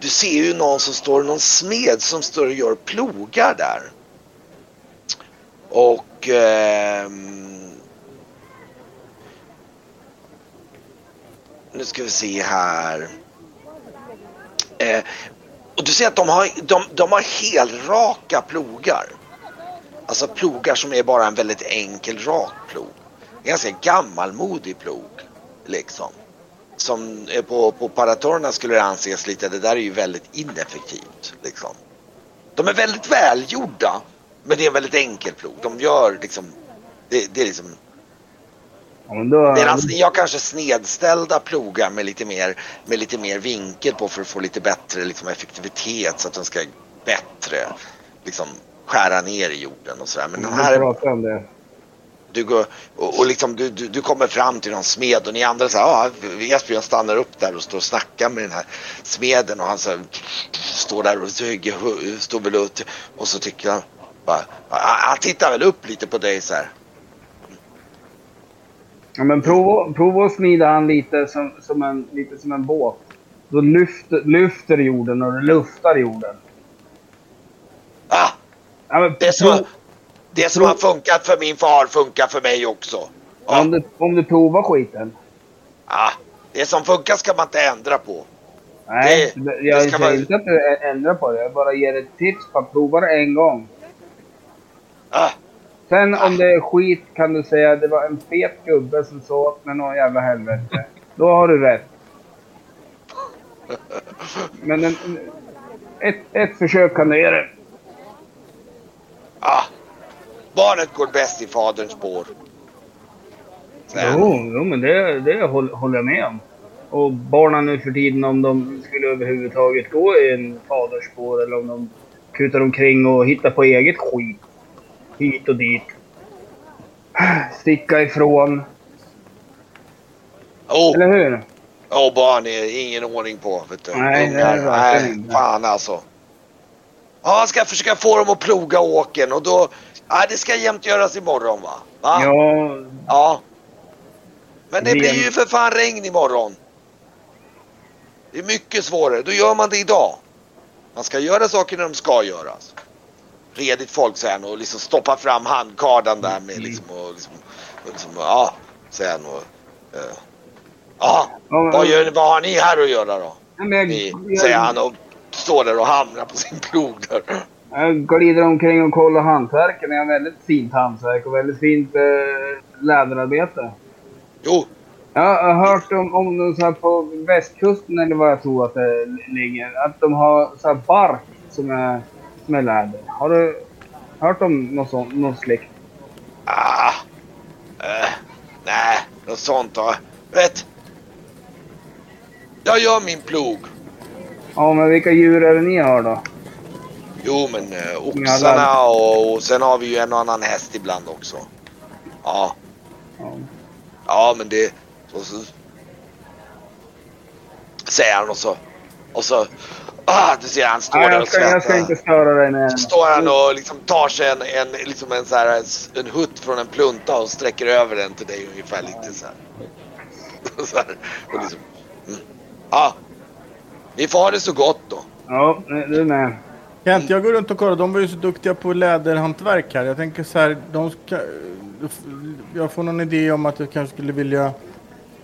du ser ju någon som står, någon smed som står och gör plogar där. Och eh, nu ska vi se här. Eh, och du ser att de har, de, de har helraka plogar. Alltså plogar som är bara en väldigt enkel rak plog. En ganska gammalmodig plog. Liksom. Som är på, på Paratorna skulle det anses lite, det där är ju väldigt ineffektivt. Liksom. De är väldigt välgjorda. Men det är en väldigt enkel plog. De gör liksom, det, det är liksom ja, då, Medan ni har kanske snedställda plogar med lite mer, med lite mer vinkel på för att få lite bättre liksom, effektivitet så att de ska bättre liksom, skära ner i jorden och sådär. Men den här, du, går, och, och liksom, du, du, du kommer fram till någon smed och ni andra säger ja, Esbjörn stannar upp där och står och snackar med den här smeden och han så här, står där och väl upp och så tycker han bara, han tittar väl upp lite på dig så här. Ja, men prova, prova att smida han lite som, som, en, lite som en båt. Då lyfter, lyfter jorden och luftar jorden. Ah, Ja, Det som, prov- det som har funkat för min far funkar för mig också. om, Ja, du, om du provar skiten. ah, det som funkar ska man inte ändra på. Nej, Det- jag säger inte att du ändrar på det. Jag bara ger ett tips på att prova det en gång. Ah, Sen om det är skit kan du säga att det var en fet gubbe som sa åt mig någon jävla helvete. Då har du rätt. Men en, ett, ett försök kan du ge det. ah, Barnet går bäst i faderns spår. Jo, jo, men det, det håll- håller jag med om. Och barnen nu för tiden, om de skulle överhuvudtaget gå i en faders spår eller om de kutar omkring och hittar på eget skit. Hit och dit. Sticka ifrån. Oh, Eller hur? oh, barn är ingen ordning på. Vet du. Nej, det är Nej, fan alltså. Ja, han ska försöka få dem att ploga åken och då... Ja, det ska jämt göras imorgon va? va? Ja, Ja. Men det blir ju för fan regn imorgon. Det är mycket svårare. Då gör man det idag. Man ska göra saker när de ska göras. Redigt folk säger han och liksom stoppa fram handkardan där med liksom och liksom, och liksom ja, säger han och eh, ja, vad, gör, vad har ni här att göra då? Ni, säger han och står där och hamnar på sin plog där. jag glider omkring och kollar hantverken. Jag har väldigt fint hantverk och väldigt fint eh, läderarbete. Jo, Jag har hört om, om de så här på västkusten eller vad jag tror att det ligger. Att de har så bark som är, är läder. Har du hört om något sånt? Något slikt? ah, eh, nej, något sånt då. Vet, jag gör min plog. Ja, men vilka djur är det ni har då? Jo men eh, oxarna och, och sen har vi ju en och annan häst ibland också. Ja, Ja. ja men det... Och så, säger han och så... Och så... Ah, du ser han står Nej, där och ska, jag ska inte störa dig med Så står han och liksom tar sig en, en, liksom en, så här, en hutt från en plunta och sträcker över den till dig ungefär lite så här. så här och liksom, mm. Ja, ni får ha det så gott då. Ja, du med. Kent, jag går runt och kollar. De var ju så duktiga på läderhantverk här. Jag tänker så här, de ska, jag får någon idé om att jag kanske skulle vilja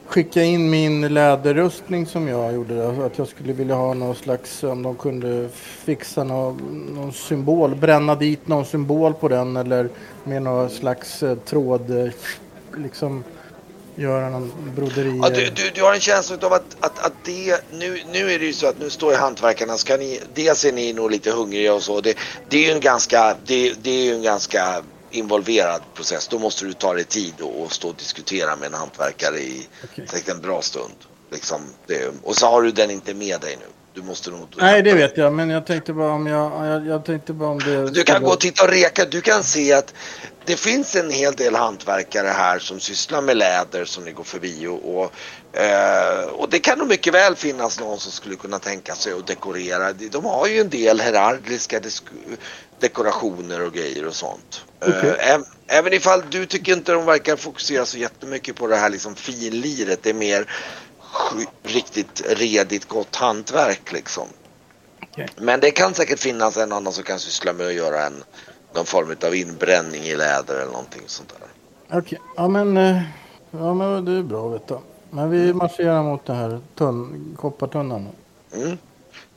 skicka in min läderrustning som jag gjorde. Att jag skulle vilja ha någon slags, om de kunde fixa någon, någon symbol, bränna dit någon symbol på den eller med någon slags eh, tråd, eh, liksom göra någon broderi. Ja, du, du, du har en känsla av att, att, att det, nu, nu är det ju så att nu står ju hantverkarna, ska ni, dels är ni nog lite hungriga och så. Det, det är ju en ganska, det, det är ju en ganska involverad process. Då måste du ta dig tid och, stå och diskutera med en hantverkare i säkert en bra stund. Liksom, det, och så har du den inte med dig nu. Du måste nog... Nej, det vet jag, men jag tänkte bara om jag, jag, jag tänkte bara om det... Du kan gå och titta och reka. Du kan se att det finns en hel del hantverkare här som sysslar med läder som ni går förbi och, och, eh, och det kan nog mycket väl finnas någon som skulle kunna tänka sig att dekorera. De- har ju en del heraldiska dekorationer och grejer och sånt. Eh, Okej. äm- även ifall du tycker inte de verkar fokusera så jättemycket på det här liksom finliret. Det är mer riktigt redigt gott hantverk liksom. Okej. Men det kan säkert finnas en annan som kan syssla med att göra en någon form av inbränning i läder eller någonting sånt där. Okej, ja men, eh, ja men det är bra att veta. Men vi marscherar mot den här tunn, koppartunnan. Mm.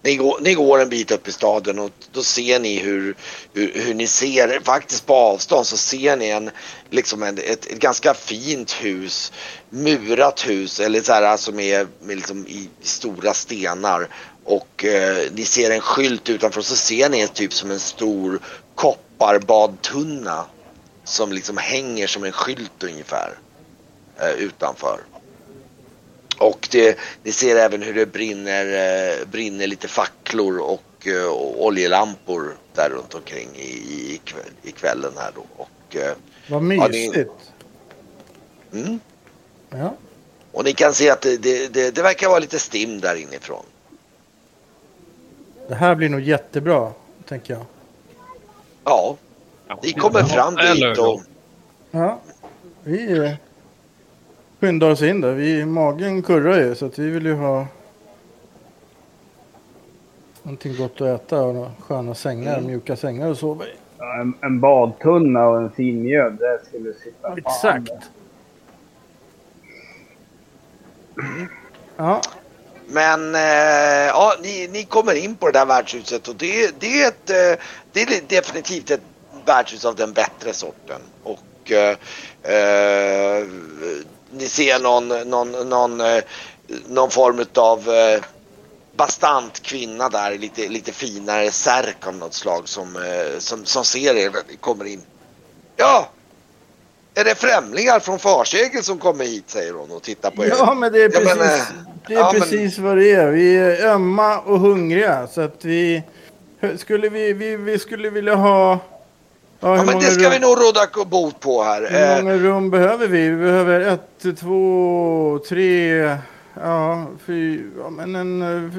Ni, går, ni går en bit upp i staden och då ser ni hur, hur, hur ni ser, faktiskt på avstånd så ser ni en, liksom en, ett, ett ganska fint hus, murat hus eller så här alltså som är liksom i, stora stenar och eh, ni ser en skylt utanför och så ser ni typ som en stor kopparbadtunna som liksom hänger som en skylt ungefär eh, utanför. Och det, ni ser även hur det brinner, eh, brinner lite facklor och, eh, och oljelampor där runt omkring i, i, kväll, i kvällen här då. Och, eh, Vad Ja, det- mysigt. mm. Ja. och ni kan se att det, det, det, det verkar vara lite stim där inifrån. Det här blir nog jättebra, tänker jag. Ja, ni kommer fram dit och Ja, vi skyndar oss in där. Vi, magen kurrar ju så att vi vill ju ha någonting gott att äta och några sköna sängar, Mm. mjuka sängar att sova i. Ja, En, en badtunna och en fin mjöd, det skulle sitta Exakt. där. Ja, Men eh, ja, ni, ni kommer in på det där värdshuset och det, det, är, ett, eh, det är definitivt ett värdshus av den bättre sorten. Och eh, eh, ni ser någon, någon, någon, eh, någon form av eh, bastant kvinna där, lite, lite finare särk av något slag som, eh, som, som ser er när ni kommer in. Ja! Är det främlingar från Farsegel som kommer hit säger hon och tittar på er. Ja, men det är precis, men, det är ja, men- precis vad det är. Vi är ömma och hungriga. Så att vi... Skulle vi, vi, vi skulle vilja ha... Ja, Ja, men det ska rum, vi nog råda bot på här. Hur Eh, många rum behöver vi? Vi behöver ett, två, tre... Ja, fy... Ja, men en... eh,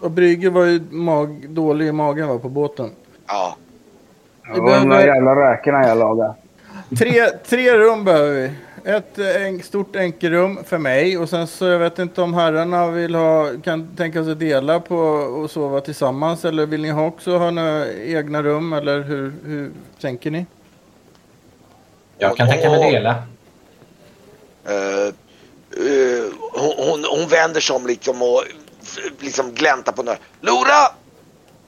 Och Brygge var ju mag, dålig i magen va, på båten. ja. Ja, de där behöver- jävla räkorna jag lagade. Tre, tre rum behöver vi. Ett eh, en, stort enkelrum för mig och sen så jag vet inte om herrarna vill ha, kan tänka sig dela på och sova tillsammans eller vill ni ha också ha några egna rum eller hur, hur tänker ni? Jag kan tänka mig dela. Eh, eh, hon, hon, hon vänder sig om liksom och liksom gläntar på några. Lora!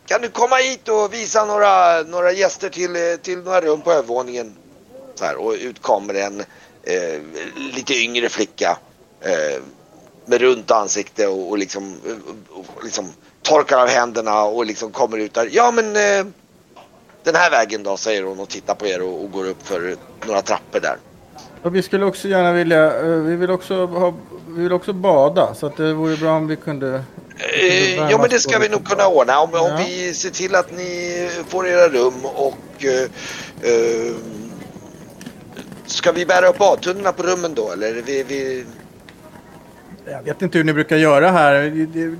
Kan du komma hit och visa några, några gäster till, till några rum på övervåningen? Så här, och ut kommer en eh, lite yngre flicka eh, med runt ansikte och, och, liksom, eh, och liksom torkar av händerna och liksom kommer ut där. Ja men eh, den här vägen då säger hon och tittar på er och, och går upp för några trappor där. Och vi skulle också gärna vilja, eh, vi vill också ha, vi vill också bada så att det vore bra om vi kunde Eh, ja men det ska vi nog kunna ordna om, om vi ser till att ni får era rum och eh, eh, Ska vi bära upp badtunnorna på rummen då eller? Vi, vi, Jag vet inte hur ni brukar göra här.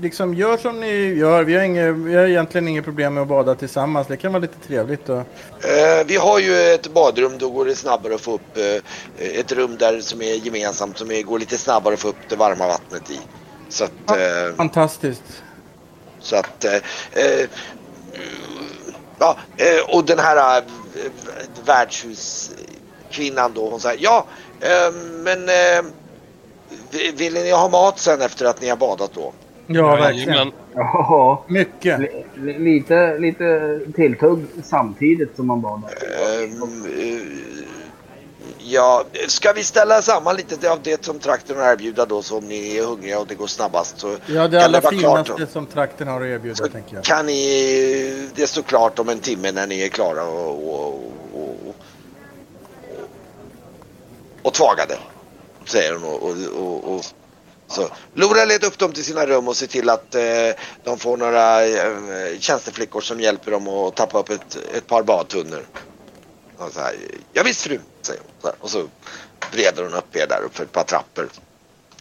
Liksom gör som ni gör. Vi har, inget, vi har egentligen inget problem med att bada tillsammans. Det kan vara lite trevligt. Och... eh, vi har ju ett badrum, då går det snabbare att få upp eh, ett rum där som är gemensamt som är, går lite snabbare att få upp det varma vattnet i. Så att, eh, Fantastiskt. Så att, eh, eh, ja, eh, och den här eh, värdshuskvinnan då, hon säger ja, eh, men eh, vi- vill ni ha mat sen efter att ni har badat då? Ja, verkligen. Ja, Mycket. li, li, lite, lite tilltugg samtidigt som man badar. Eh, ja, ska vi ställa samman lite av det som trakten har att erbjuda då så om ni är hungriga och det går snabbast så Ja, det allra vara klart finaste då. som trakten har att erbjuda, Så tänker jag. kan ni, det står klart om en timme när ni är klara och, och, och, och, och tvagade. Säger hon och, och, och, så. Lora led upp dem till sina rum och se till att eh, de får några eh, tjänsteflickor som hjälper dem att tappa upp ett, ett par badtunnor. Och så här, ja, visst fru, säger hon. Så här, och så breder hon upp er där upp för ett par trappor.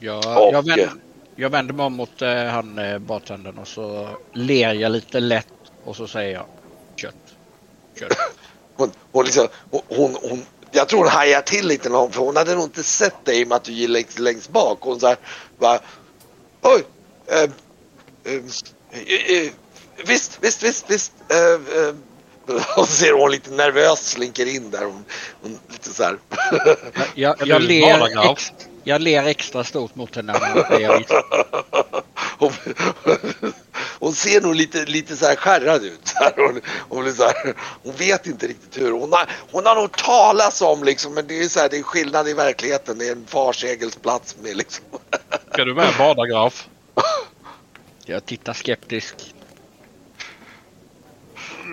Jag, Och, jag, vänder, eh, jag vänder mig om mot eh, han eh, bartendern och så ler jag lite lätt och så säger jag kött. Kött. Hon, hon liksom, hon, hon, jag tror hon hajar till lite när hon, för hon hade nog inte sett dig i och med att du gick längst, längst bak. Hon så här, bara, oj, eh, eh, eh, visst, visst, visst, visst. Eh, eh, och så ser hon lite nervös slinker in där. Hon, hon lite så här. Jag, jag, du ler ex, jag ler extra stort mot henne hon ser nog lite, lite så här skärrad ut. Så här, hon, hon, så här, hon vet inte riktigt hur. Hon har, hon har nog talats om liksom, men det är, så här, det är skillnad i verkligheten. Det är en farsegelsplats med liksom. Ska du med bada Graf? Jag tittar skeptisk.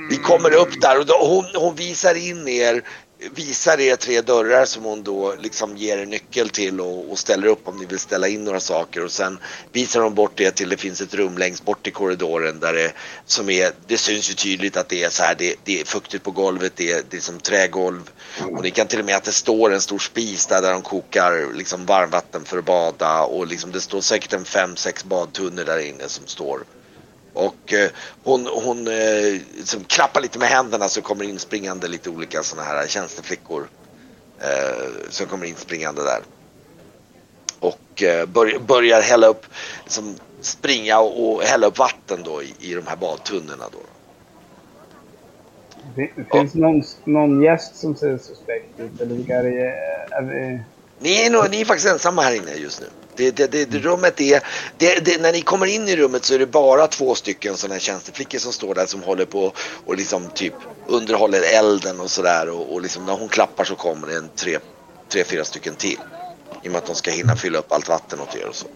Vi kommer upp där och då, hon, hon visar in er, visar er tre dörrar som hon då liksom ger er nyckel till och, och ställer upp om ni vill ställa in några saker. Och sen visar hon bort det till det finns ett rum längst bort i korridoren där det som är, det syns ju tydligt att det är så här, det, det är fuktigt på golvet, det är, det är som trägolv. Och ni kan till och med att det står en stor spis där, där de kokar liksom varmvatten för att bada. Och liksom det står säkert en fem, sex badtunnor där inne som står och eh, hon, hon eh, som klappar lite med händerna så kommer in springande lite olika sådana här tjänsteflickor. Eh, som kommer in springande där. Och eh, bör, börjar hälla upp, som springa och, och hälla upp vatten då i, i de här badtunnorna då. Det finns någon, någon gäst som ser suspekt ut? Eller vilka är det? Är vi... Ni är, nog, ni är faktiskt ensamma här inne just nu. Det, det, det, det rummet är, när ni kommer in i rummet så är det bara två stycken sådana tjänsteflickor som står där som håller på och liksom typ underhåller elden och sådär och, och liksom när hon klappar så kommer det en tre, tre, fyra stycken till. I och med att de ska hinna fylla upp allt vatten åt er och så.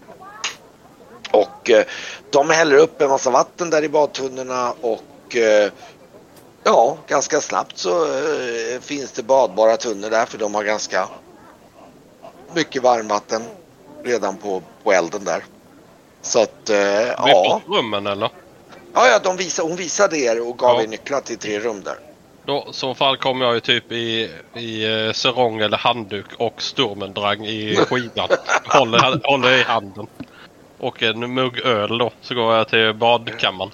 Och eh, de häller upp en massa vatten där i badtunnorna och eh, Ja, ganska snabbt så eh, finns det badbara tunnor där för de har ganska mycket varmvatten redan på, på elden där. Så att, eh, ja. rummen eller? ja, ja de visade, hon visade er och gav Ja. er nycklar till tre rum där. Då, i så fall kommer jag ju typ i, i eh, sarong eller handduk och Sturmendrang i skidan. håller, håller i handen. Och en mugg öl då. Så går jag till badkammaren.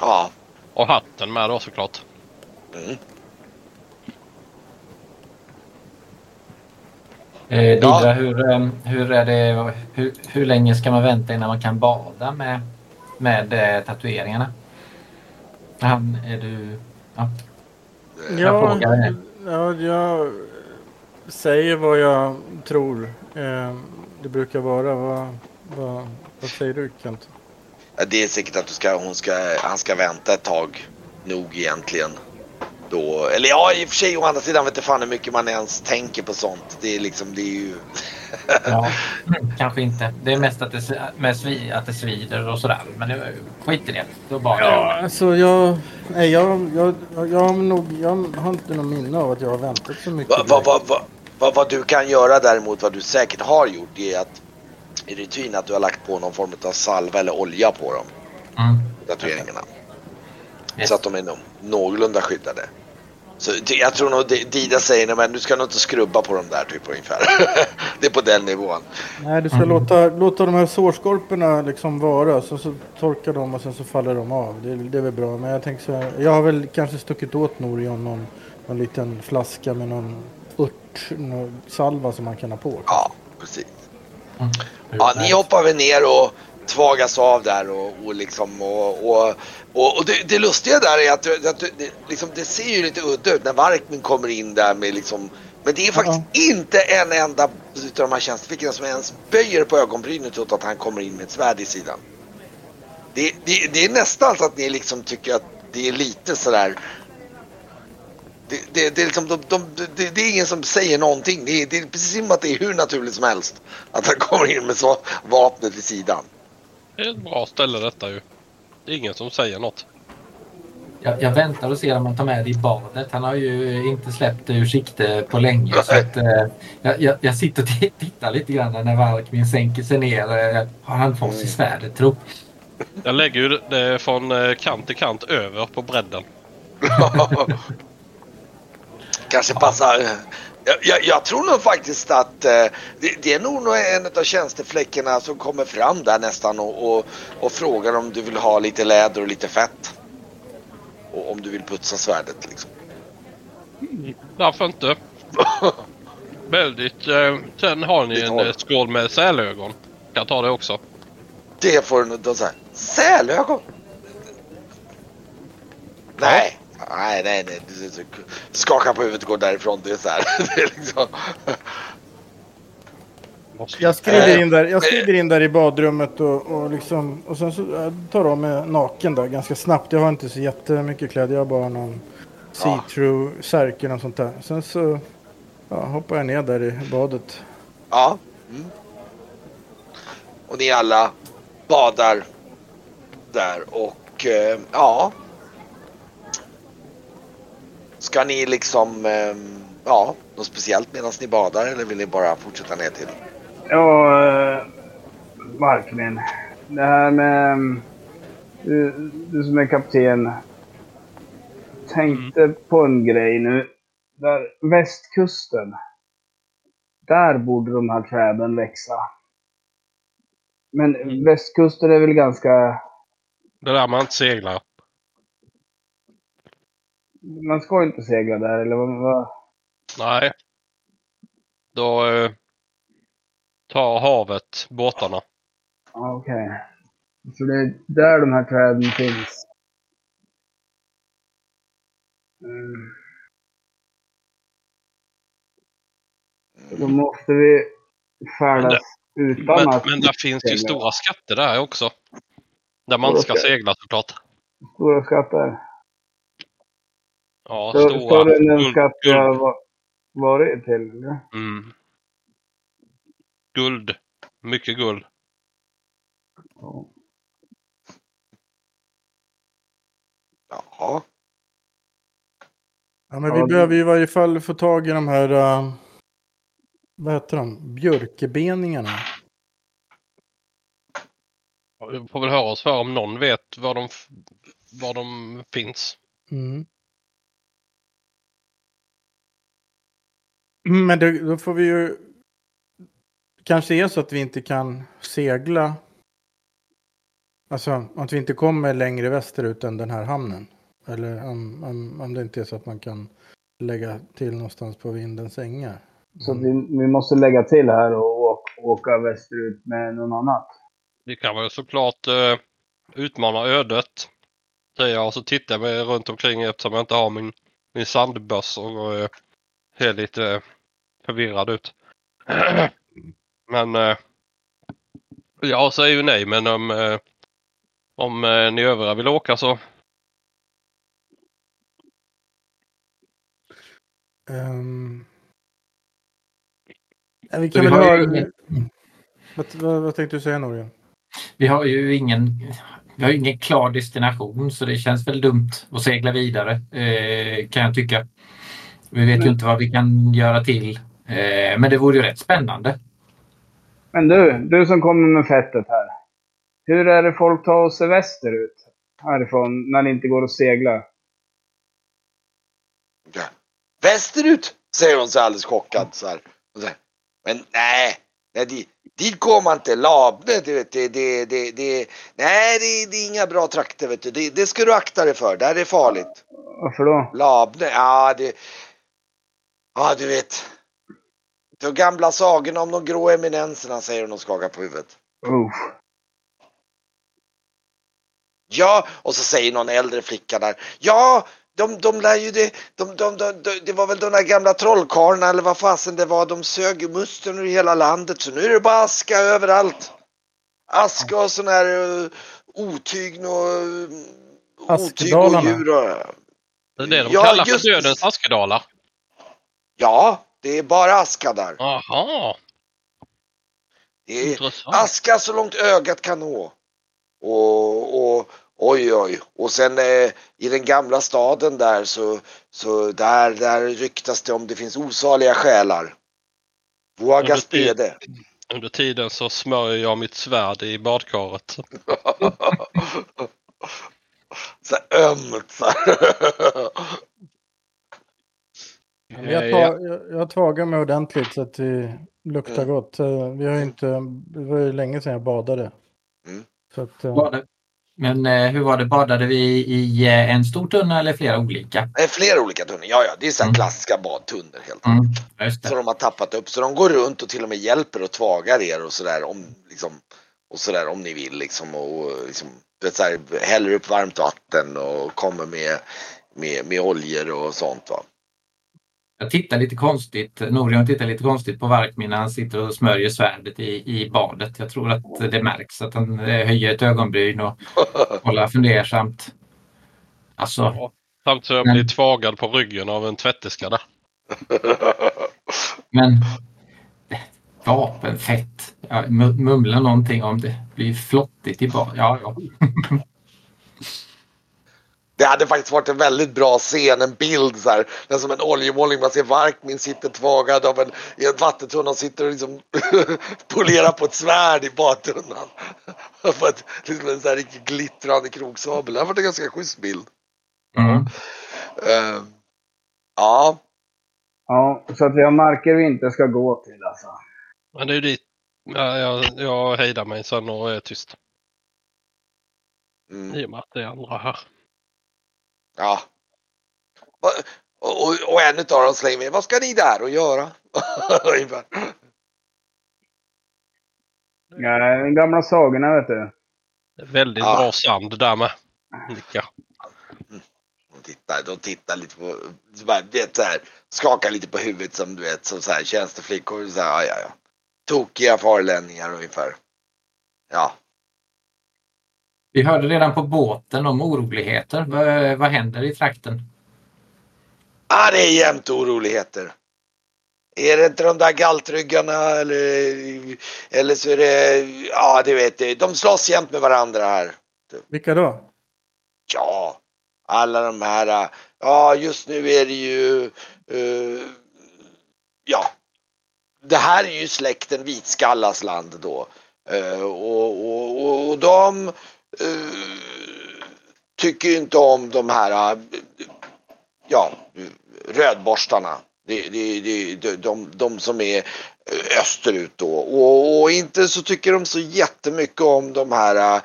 Ja, Och hatten med då såklart. mm. Eh, Didra, Ja. hur, eh, hur, är det, hur, hur länge ska man vänta innan man kan bada med, med eh, tatueringarna? Han, är du... Ja. Jag Ja, frågar ja, jag säger vad jag tror eh, det brukar vara. Vad, vad, vad säger du Kent? Det är säkert att du ska, hon ska, han ska vänta ett tag nog egentligen. Då, eller ja, i och för sig å andra sidan vet inte fan hur mycket man ens tänker på sånt. Det är liksom, det är ju... Ja, mm, kanske inte. Det är mest att det, med svi, att det svider och sådär. Men det, skit i det. Då badar Ja, jag. alltså jag, nej, jag, jag, jag, jag, har nog, jag har inte någon minne av att jag har väntat så mycket. Vad, vad, vad, vad, vad, du kan göra däremot, vad du säkert har gjort, det är att i rutin att du har lagt på någon form av salva eller olja på dem, Mm. tatueringarna. Yes. Så att de är nå- någorlunda skyddade. Så jag tror nog Dida säger, "Nej, men du ska nog inte skrubba på dem där typ ungefär. det är på den nivån. Nej, du ska Mm. låta, låta de här sårskorporna liksom vara. Så, så torkar de och sen så faller de av. Det, det är väl bra. Men jag tänker så här. Jag har väl kanske stuckit åt Norion någon, någon liten flaska med någon ört, någon salva som man kan ha på. Ja, precis. Mm. Ja, ni hoppar väl ner och tvagas av där och, och liksom och, och, och, och det, det lustiga där är att, att det, liksom, det ser ju lite udda ut när Varkmin kommer in där med liksom men det är faktiskt inte en enda utav de här tjänstefickorna som ens böjer på ögonbrynet åt att han kommer in med ett svärd i sidan. Det, det, det är nästan så att ni liksom tycker att det är lite sådär det, det, det, är liksom, de, de, det, det är ingen som säger någonting. Det är, det är precis som att det är hur naturligt som helst. Att han kommer in med så vapnet vid sidan. Det är ett bra ställe detta ju. Det är ingen som säger något. Jag, jag väntar och ser om han tar med det i badet. Han har ju inte släppt det ur sikte på länge. Så att, eh, jag, jag, jag sitter och tittar lite grann när Valkmin sänker sig ner. Eh, har han fått sig svärdet tro? Jag lägger ju det från eh, kant till kant över på bredden. Kanske passar. Jag, jag, jag tror nog faktiskt att eh, det, det är nog en av tjänstefläckarna som kommer fram där nästan och, och, och frågar om du vill ha lite läder och lite fett. Och om du vill putsa svärdet liksom. Varför inte? Väldigt. Eh, sen har ni en eh, skål med sälögon. Kan ta det också. Det får du nog. Sälögon? Nej. Nej, nej, nej. Skaka på huvudet och gå därifrån. Det är så här. Det är liksom... Jag skriver in där, jag skriver in där i badrummet och, och, liksom, och sen så tar av mig naken där ganska snabbt. Jag har inte så jättemycket kläder. Jag har bara någon see-through särk och sånt där. Sen så ja, hoppar jag ner där i badet. Ja. Mm. Och ni alla badar där och eh, ja. Ska ni liksom, eh, ja, något speciellt medan ni badar eller vill ni bara fortsätta ner till? Ja, eh, Varkmin. Det här med... mm, Du, du som är kapten. Tänkte på en grej nu. Där västkusten. Där borde de här träden växa. Men västkusten är väl ganska... Det där man inte seglar. Man ska inte segla där eller vad? vad? Nej. Då eh, tar havet båtarna. Okej. Så det är där de här träden finns. Mm. Då måste vi färdas utan Men, att men där finns ju stora skatter där också. Där man inte ska Stora segla såklart. Stora skatter. Ja, stora. större än den skatt jag har va- varit till. Mm. Guld. Mycket guld. Ja. Jaha. Ja, men vi Ja, behöver ju i varje fall få tag i de här, uh, vad heter de, björkebeningarna. Ja, Vi får väl höra oss för om någon vet var de, var de finns. Mm. Men det, då får vi ju... Kanske är så att vi inte kan segla. Alltså att vi inte kommer längre västerut än den här hamnen. Eller om, om, om det inte är så att man kan lägga till någonstans på vindens ängar. Så att vi, vi måste lägga till här och åka, åka västerut med någon annat. Vi kan väl såklart eh, utmana ödet. Säger jag och så tittar jag mig runt omkring eftersom jag inte har min, min sandbössa och eh, ser lite förvirrad ut. men eh, jag säger ju nej men om, eh, om eh, ni övriga vill åka så. Ja, vi kan vi väl höra... ingen- Vad, vad, vad tänkte du säga Norge? Vi har ju ingen, vi har ingen klar destination så det känns väl dumt att segla vidare eh, kan jag tycka. Vi vet ju inte vad vi kan göra till. Eh, men det vore ju rätt spännande. Men du, du som kommer med fettet här. Hur är det folk tar sig västerut härifrån när det inte går att segla? Ja. Västerut, säger hon så alldeles chockad. Så här. Och så här. Men nej, nej dit, dit går man inte. Labne, du vet, det, det, det, det, nej, det, det är inga bra trakter. Vet du. Det, det ska du akta dig för. Där är farligt. Varför då? Labne, ja det... Ja, du vet. De gamla sagorna om de grå eminenserna, säger hon och skakar på huvudet. Uff. Ja, och så säger någon äldre flicka där. Ja, de, de lär ju det. De, de, de, de, det var väl de där gamla trollkarlarna eller vad fasen det var. De sög musten ur hela landet. Så nu är det bara aska överallt. Aska och sån här uh, otygn och uh, otyg och djur. Och, det är det de Ja, kallar just för dödens askedalar. Ja, det är bara aska där. Jaha, Det är intressant. aska så långt ögat kan nå. Och, och oj oj. Och sen eh, i den gamla staden där så, så där, där ryktas det om det finns osaliga själar. Våga spede. Under tiden så smörjer jag mitt svärd i badkaret. så ömt så här. Jag, Eh, tar, ja. jag, jag tagit mig ordentligt så att det luktar Mm. gott. Eh, Vi har inte, det var ju länge sedan jag badade. Mm. Så att, det? Men eh, hur var det? Badade vi i eh, en stor tunna eller flera olika? Är flera olika tunnor. Ja, ja, det är så här Mm. klassiska badtunnor helt Mm, enkelt. just Så de har tappat upp. Så de går runt och till och med hjälper och tvagar er och sådär om, liksom, och sådär om ni vill liksom. Och liksom, vet, så här, häller upp varmt vatten och kommer med, med, med oljor och sånt va. Jag tittar lite konstigt. Norion tittar lite konstigt på Varkmin när han sitter och smörjer svärdet i, i badet. Jag tror att det märks att han eh, höjer ett ögonbryn och håller fundersamt. Alltså, Samt så jag Men- blir tvagad på ryggen av en tvätterska där. men vapenfett. Jag mu- mumlar någonting om det blir flottigt i badet. Ja, ja. Det hade faktiskt varit en väldigt bra scen, en bild så här. Det är som en oljemålning. Man ser Varkmin sitter tvagad av en, i en vattentunna och sitter och liksom polerar på ett svärd i badtunnan. För att, liksom en så här riktigt glittrande kroksabel. Det här var en ganska schysst bild. Mm. Eh, ja, Ja, så att vi har marker vi inte ska gå till alltså. Men det är dit. Ja, jag, jag hejdar mig sen och är tyst. mm, I och med att det är andra här. Ja. Och, och, och en utav dem slänger med, vad ska ni där och göra? Ja, den gamla sagorna vet du. Väldigt Ja. bra sand där med. Nicka. De tittar, de tittar lite på, så bara, du vet så här, skakar lite på huvudet som du vet som så här tjänsteflickor. Så här, ja, ja, ja. Tokiga farlänningar ungefär. Ja. Vi hörde redan på båten om oroligheter. Vad, vad händer i trakten? Ah, det är jämt oroligheter. Är det inte de där galtryggarna eller, eller så är det, ja du vet, de slåss jämt med varandra här. vilka då? Ja, alla de här, ja just nu är det ju, eh, ja, det här är ju släkten Vitskallas land då. Eh, och, och, och, och de Eh, tycker inte om de här, eh, ja, rödborstarna. Det, det, det, de, de, de som är eh, österut då. Och, och, inte så tycker de så jättemycket om de här äh,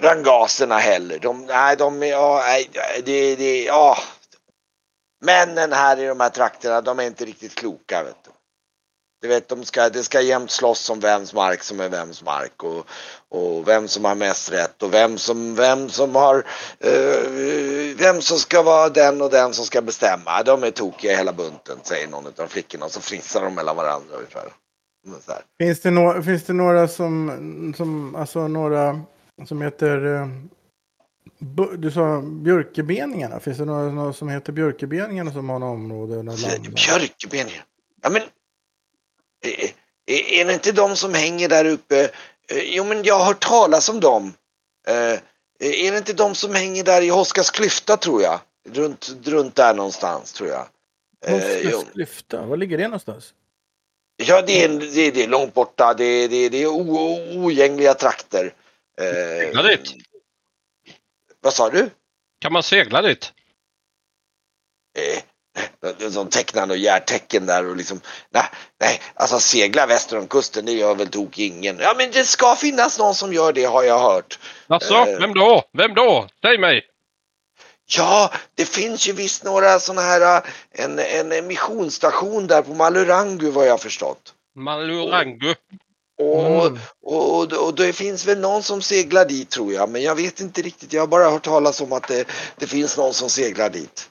rangaserna heller. De, nej, de är, ja, nej, det, det, ja. Männen här i de här trakterna, de är inte riktigt kloka vet du. Du vet, de ska, det ska jämt slåss om vems mark som är vems mark och, och vem som har mest rätt och vem som, vem som har, uh, vem som ska vara den och den som ska bestämma. De är tokiga hela bunten, säger någon av flickorna och så fnissar de mellan varandra ungefär. Finns det, no finns det några som, som, alltså några som heter, uh, du sa björkebeningarna, finns det några, några som heter björkebeningarna som har något område? Björkebeningar? Ja men är det inte de som hänger där uppe? Jo, men jag har hört talas om dem. Är det inte de som hänger där i Hoskas klyfta tror jag? Runt, runt där någonstans tror jag. Hoskas klyfta, var ligger det någonstans? Ja, det är, det är, det är långt borta. Det är, det är, det är oegängliga trakter. Segla dit. Vad sa du? Kan man segla dit? Som tecknar och järtecken där och liksom nej, nej, alltså segla väster om kusten det gör väl tok ingen. Ja men det ska finnas någon som gör det har jag hört. Alltså, uh, vem då? Vem då? Säg mig! Ja, det finns ju visst några sådana här, en, en missionsstation där på Malurangu vad jag förstått. Malurangu? Och, mm. och, och, och, det finns väl någon som seglar dit tror jag, men jag vet inte riktigt. Jag har bara hört talas om att det, det finns någon som seglar dit.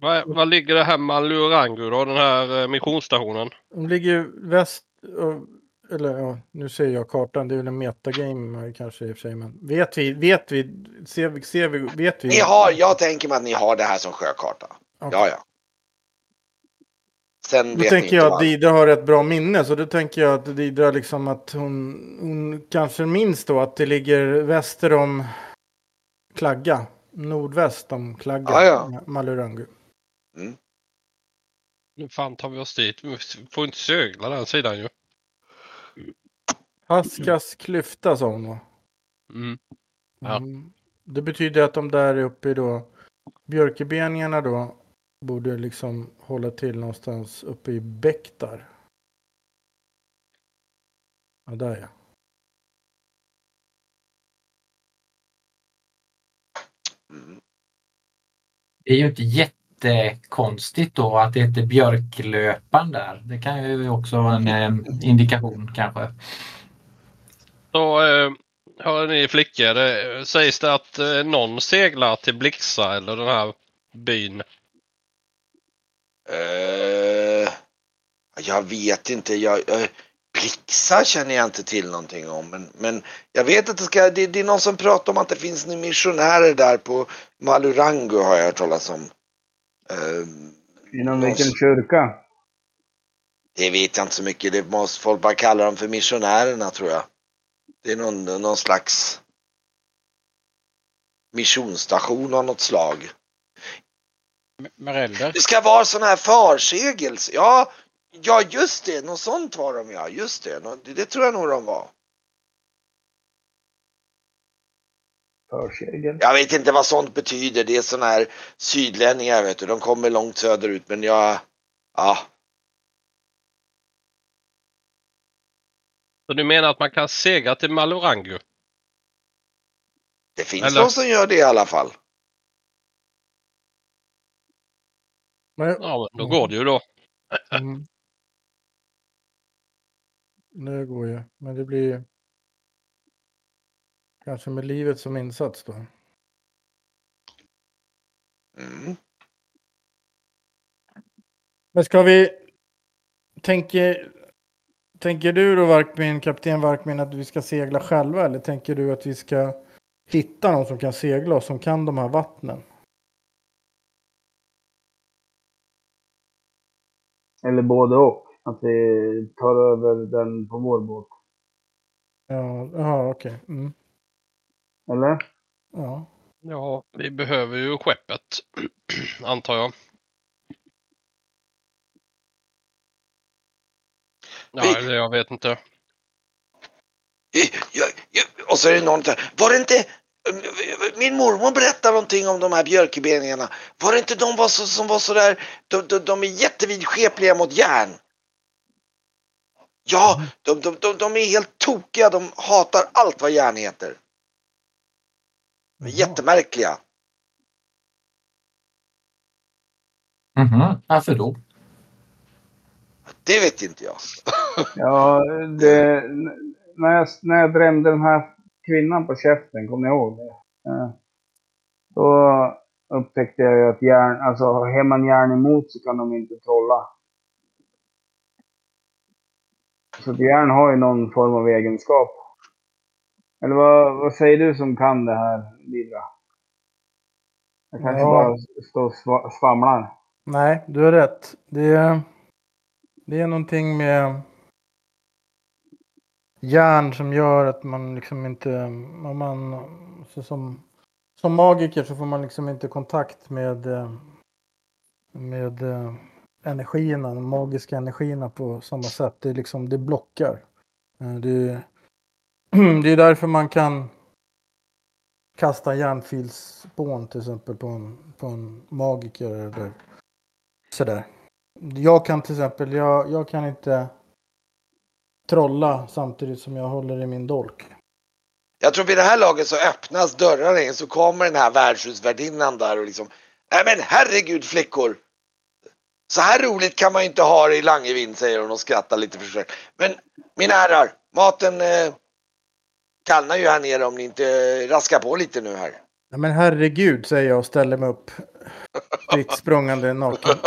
Var, var ligger det här Malurangu då, den här eh, missionsstationen? De ligger väst, eller ja, nu ser jag kartan, det är väl en metagame kanske i och för sig, men vet vi, vet vi, ser vi, ser vi, vet vi? Ni har, jag tänker mig att ni har det här som sjökarta. Okay. Ja, ja. Sen då tänker jag att Didra har ett bra minne, så då tänker jag att Didra liksom att hon, hon kanske minns då att det ligger väster om Klagga, nordväst om Klagga, ja, ja. Malurangu. Mm. Nu fan tar vi oss dit. Vi får inte sögla den sidan ju. Haskas klyfta sa hon va? Mm. Ja. Mm. Det betyder att de där uppe då, björkebeningarna då, borde liksom hålla till någonstans uppe i Bäktar. Ja, där ja. Det är ju inte jätte jättekonstigt då att det heter björklöpan där. Det kan ju också vara en eh, indikation kanske. Så eh, hör ni flickor, eh, sägs det att eh, någon seglar till Blixa eller den här byn? Uh, jag vet inte. Jag, uh, Blixa känner jag inte till någonting om. Men, men jag vet att det, ska, det, det är någon som pratar om att det finns missionärer där på Malurangu har jag hört talas om. Uh, Inom vilken kyrka? Det vet jag inte så mycket. Det måste folk bara kalla dem för missionärerna tror jag. Det är någon, någon slags missionsstation av något slag. Merelder? Det ska vara sån här farsegels. Ja, ja just det. Något sånt var de ja. Just det. Det, det tror jag nog de var. Försegel. Jag vet inte vad sånt betyder. Det är sådana här sydlänningar vet du. De kommer långt söderut men jag, ja. Så du menar att man kan segla till Malorangu? Det finns Eller? de som gör det i alla fall. Men... Ja, men då går det ju då. Mm. Det går ju, men det blir Kanske med livet som insats då. Mm. Men ska vi... Tänker, tänker du då, Varkmin, kapten Varkmin, att vi ska segla själva? Eller tänker du att vi ska hitta någon som kan segla och som kan de här vattnen? Eller både och. Att vi tar över den på vår båt. Ja, okej. Okay. Mm. Eller? Ja. Ja, vi behöver ju skeppet. Antar jag. Nej, det jag vet inte. Ja, ja, och så är det någon där. Var det inte... Min mormor berättade någonting om de här björkebeningarna. Var det inte de var så, som var så där... De, de, de är jättevidskepliga mot järn. Ja, de, de, de, de är helt tokiga. De hatar allt vad järn heter. De är jättemärkliga. Mhm. Varför då? Det vet inte jag. Ja, det, när, jag, när jag drämde den här kvinnan på käften, kommer ni ihåg det? Eh, Då upptäckte jag ju att järn, alltså har man järn emot så kan de inte trolla. Så järn har ju någon form av egenskap. Eller vad, vad säger du som kan det här, Lidra? Jag kanske Ja. bara står och sva- svamlar. Nej, du har rätt. Det är, det är någonting med järn som gör att man liksom inte... Om man, så som, som magiker så får man liksom inte kontakt med, eh, med eh, energierna, de magiska energierna på samma sätt. Det, är liksom, det blockar. Eh, Det, det är därför man kan kasta järnfilsspån till exempel på en, på en magiker eller sådär. Jag kan till exempel, jag, jag kan inte trolla samtidigt som jag håller i min dolk. Jag tror vid det här laget så öppnas dörrarna in så kommer den här värdshusvärdinnan där och liksom Nej men herregud flickor! Så här roligt kan man ju inte ha det i Langevind säger hon och skrattar lite försök. Men mina herrar, maten eh, kallnar ju här nere om ni inte raskar på lite nu här. Ja, men herregud, säger jag och ställer mig upp. Fritt språngande naken.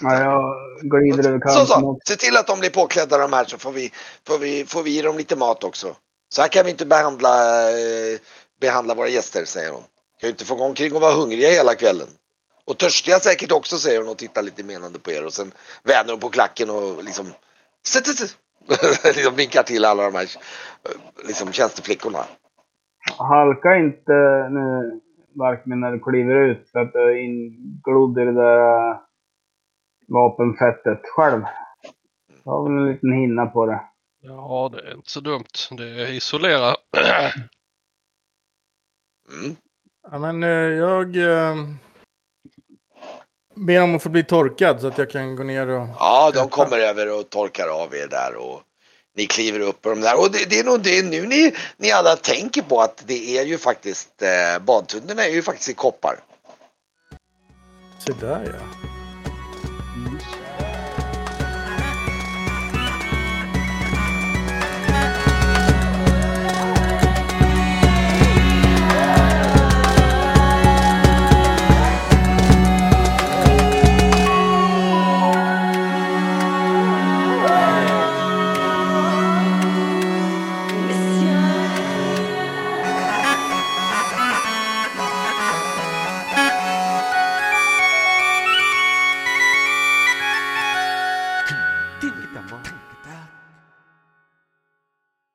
Ja, jag glider över Så kanten så, och se till att de blir påklädda de här så får vi, får vi, får vi ge dem lite mat också. Så här kan vi inte behandla, eh, behandla våra gäster säger hon. Kan ju inte få gå omkring och vara hungriga hela kvällen. Och törstiga säkert också säger hon och tittar lite menande på er och sen vänder hon på klacken och liksom sätt, sätt, sätt. liksom vinkar till alla de här liksom tjänsteflickorna. halka inte nu Barkmin när du kliver ut för att du är inglodd i det där äh, vapenfettet själv. Du har väl en liten hinna på det. Ja, det är inte så dumt. Det är isolera. Mm. Ja, men eh, jag eh, ber om att få bli torkad så att jag kan gå ner och... Ja, de kommer över och torkar av er där och ni kliver upp och de där. Och det, det är nog det nu ni, ni alla tänker på att det är ju faktiskt eh, badtunnorna är ju faktiskt i koppar. Se där ja.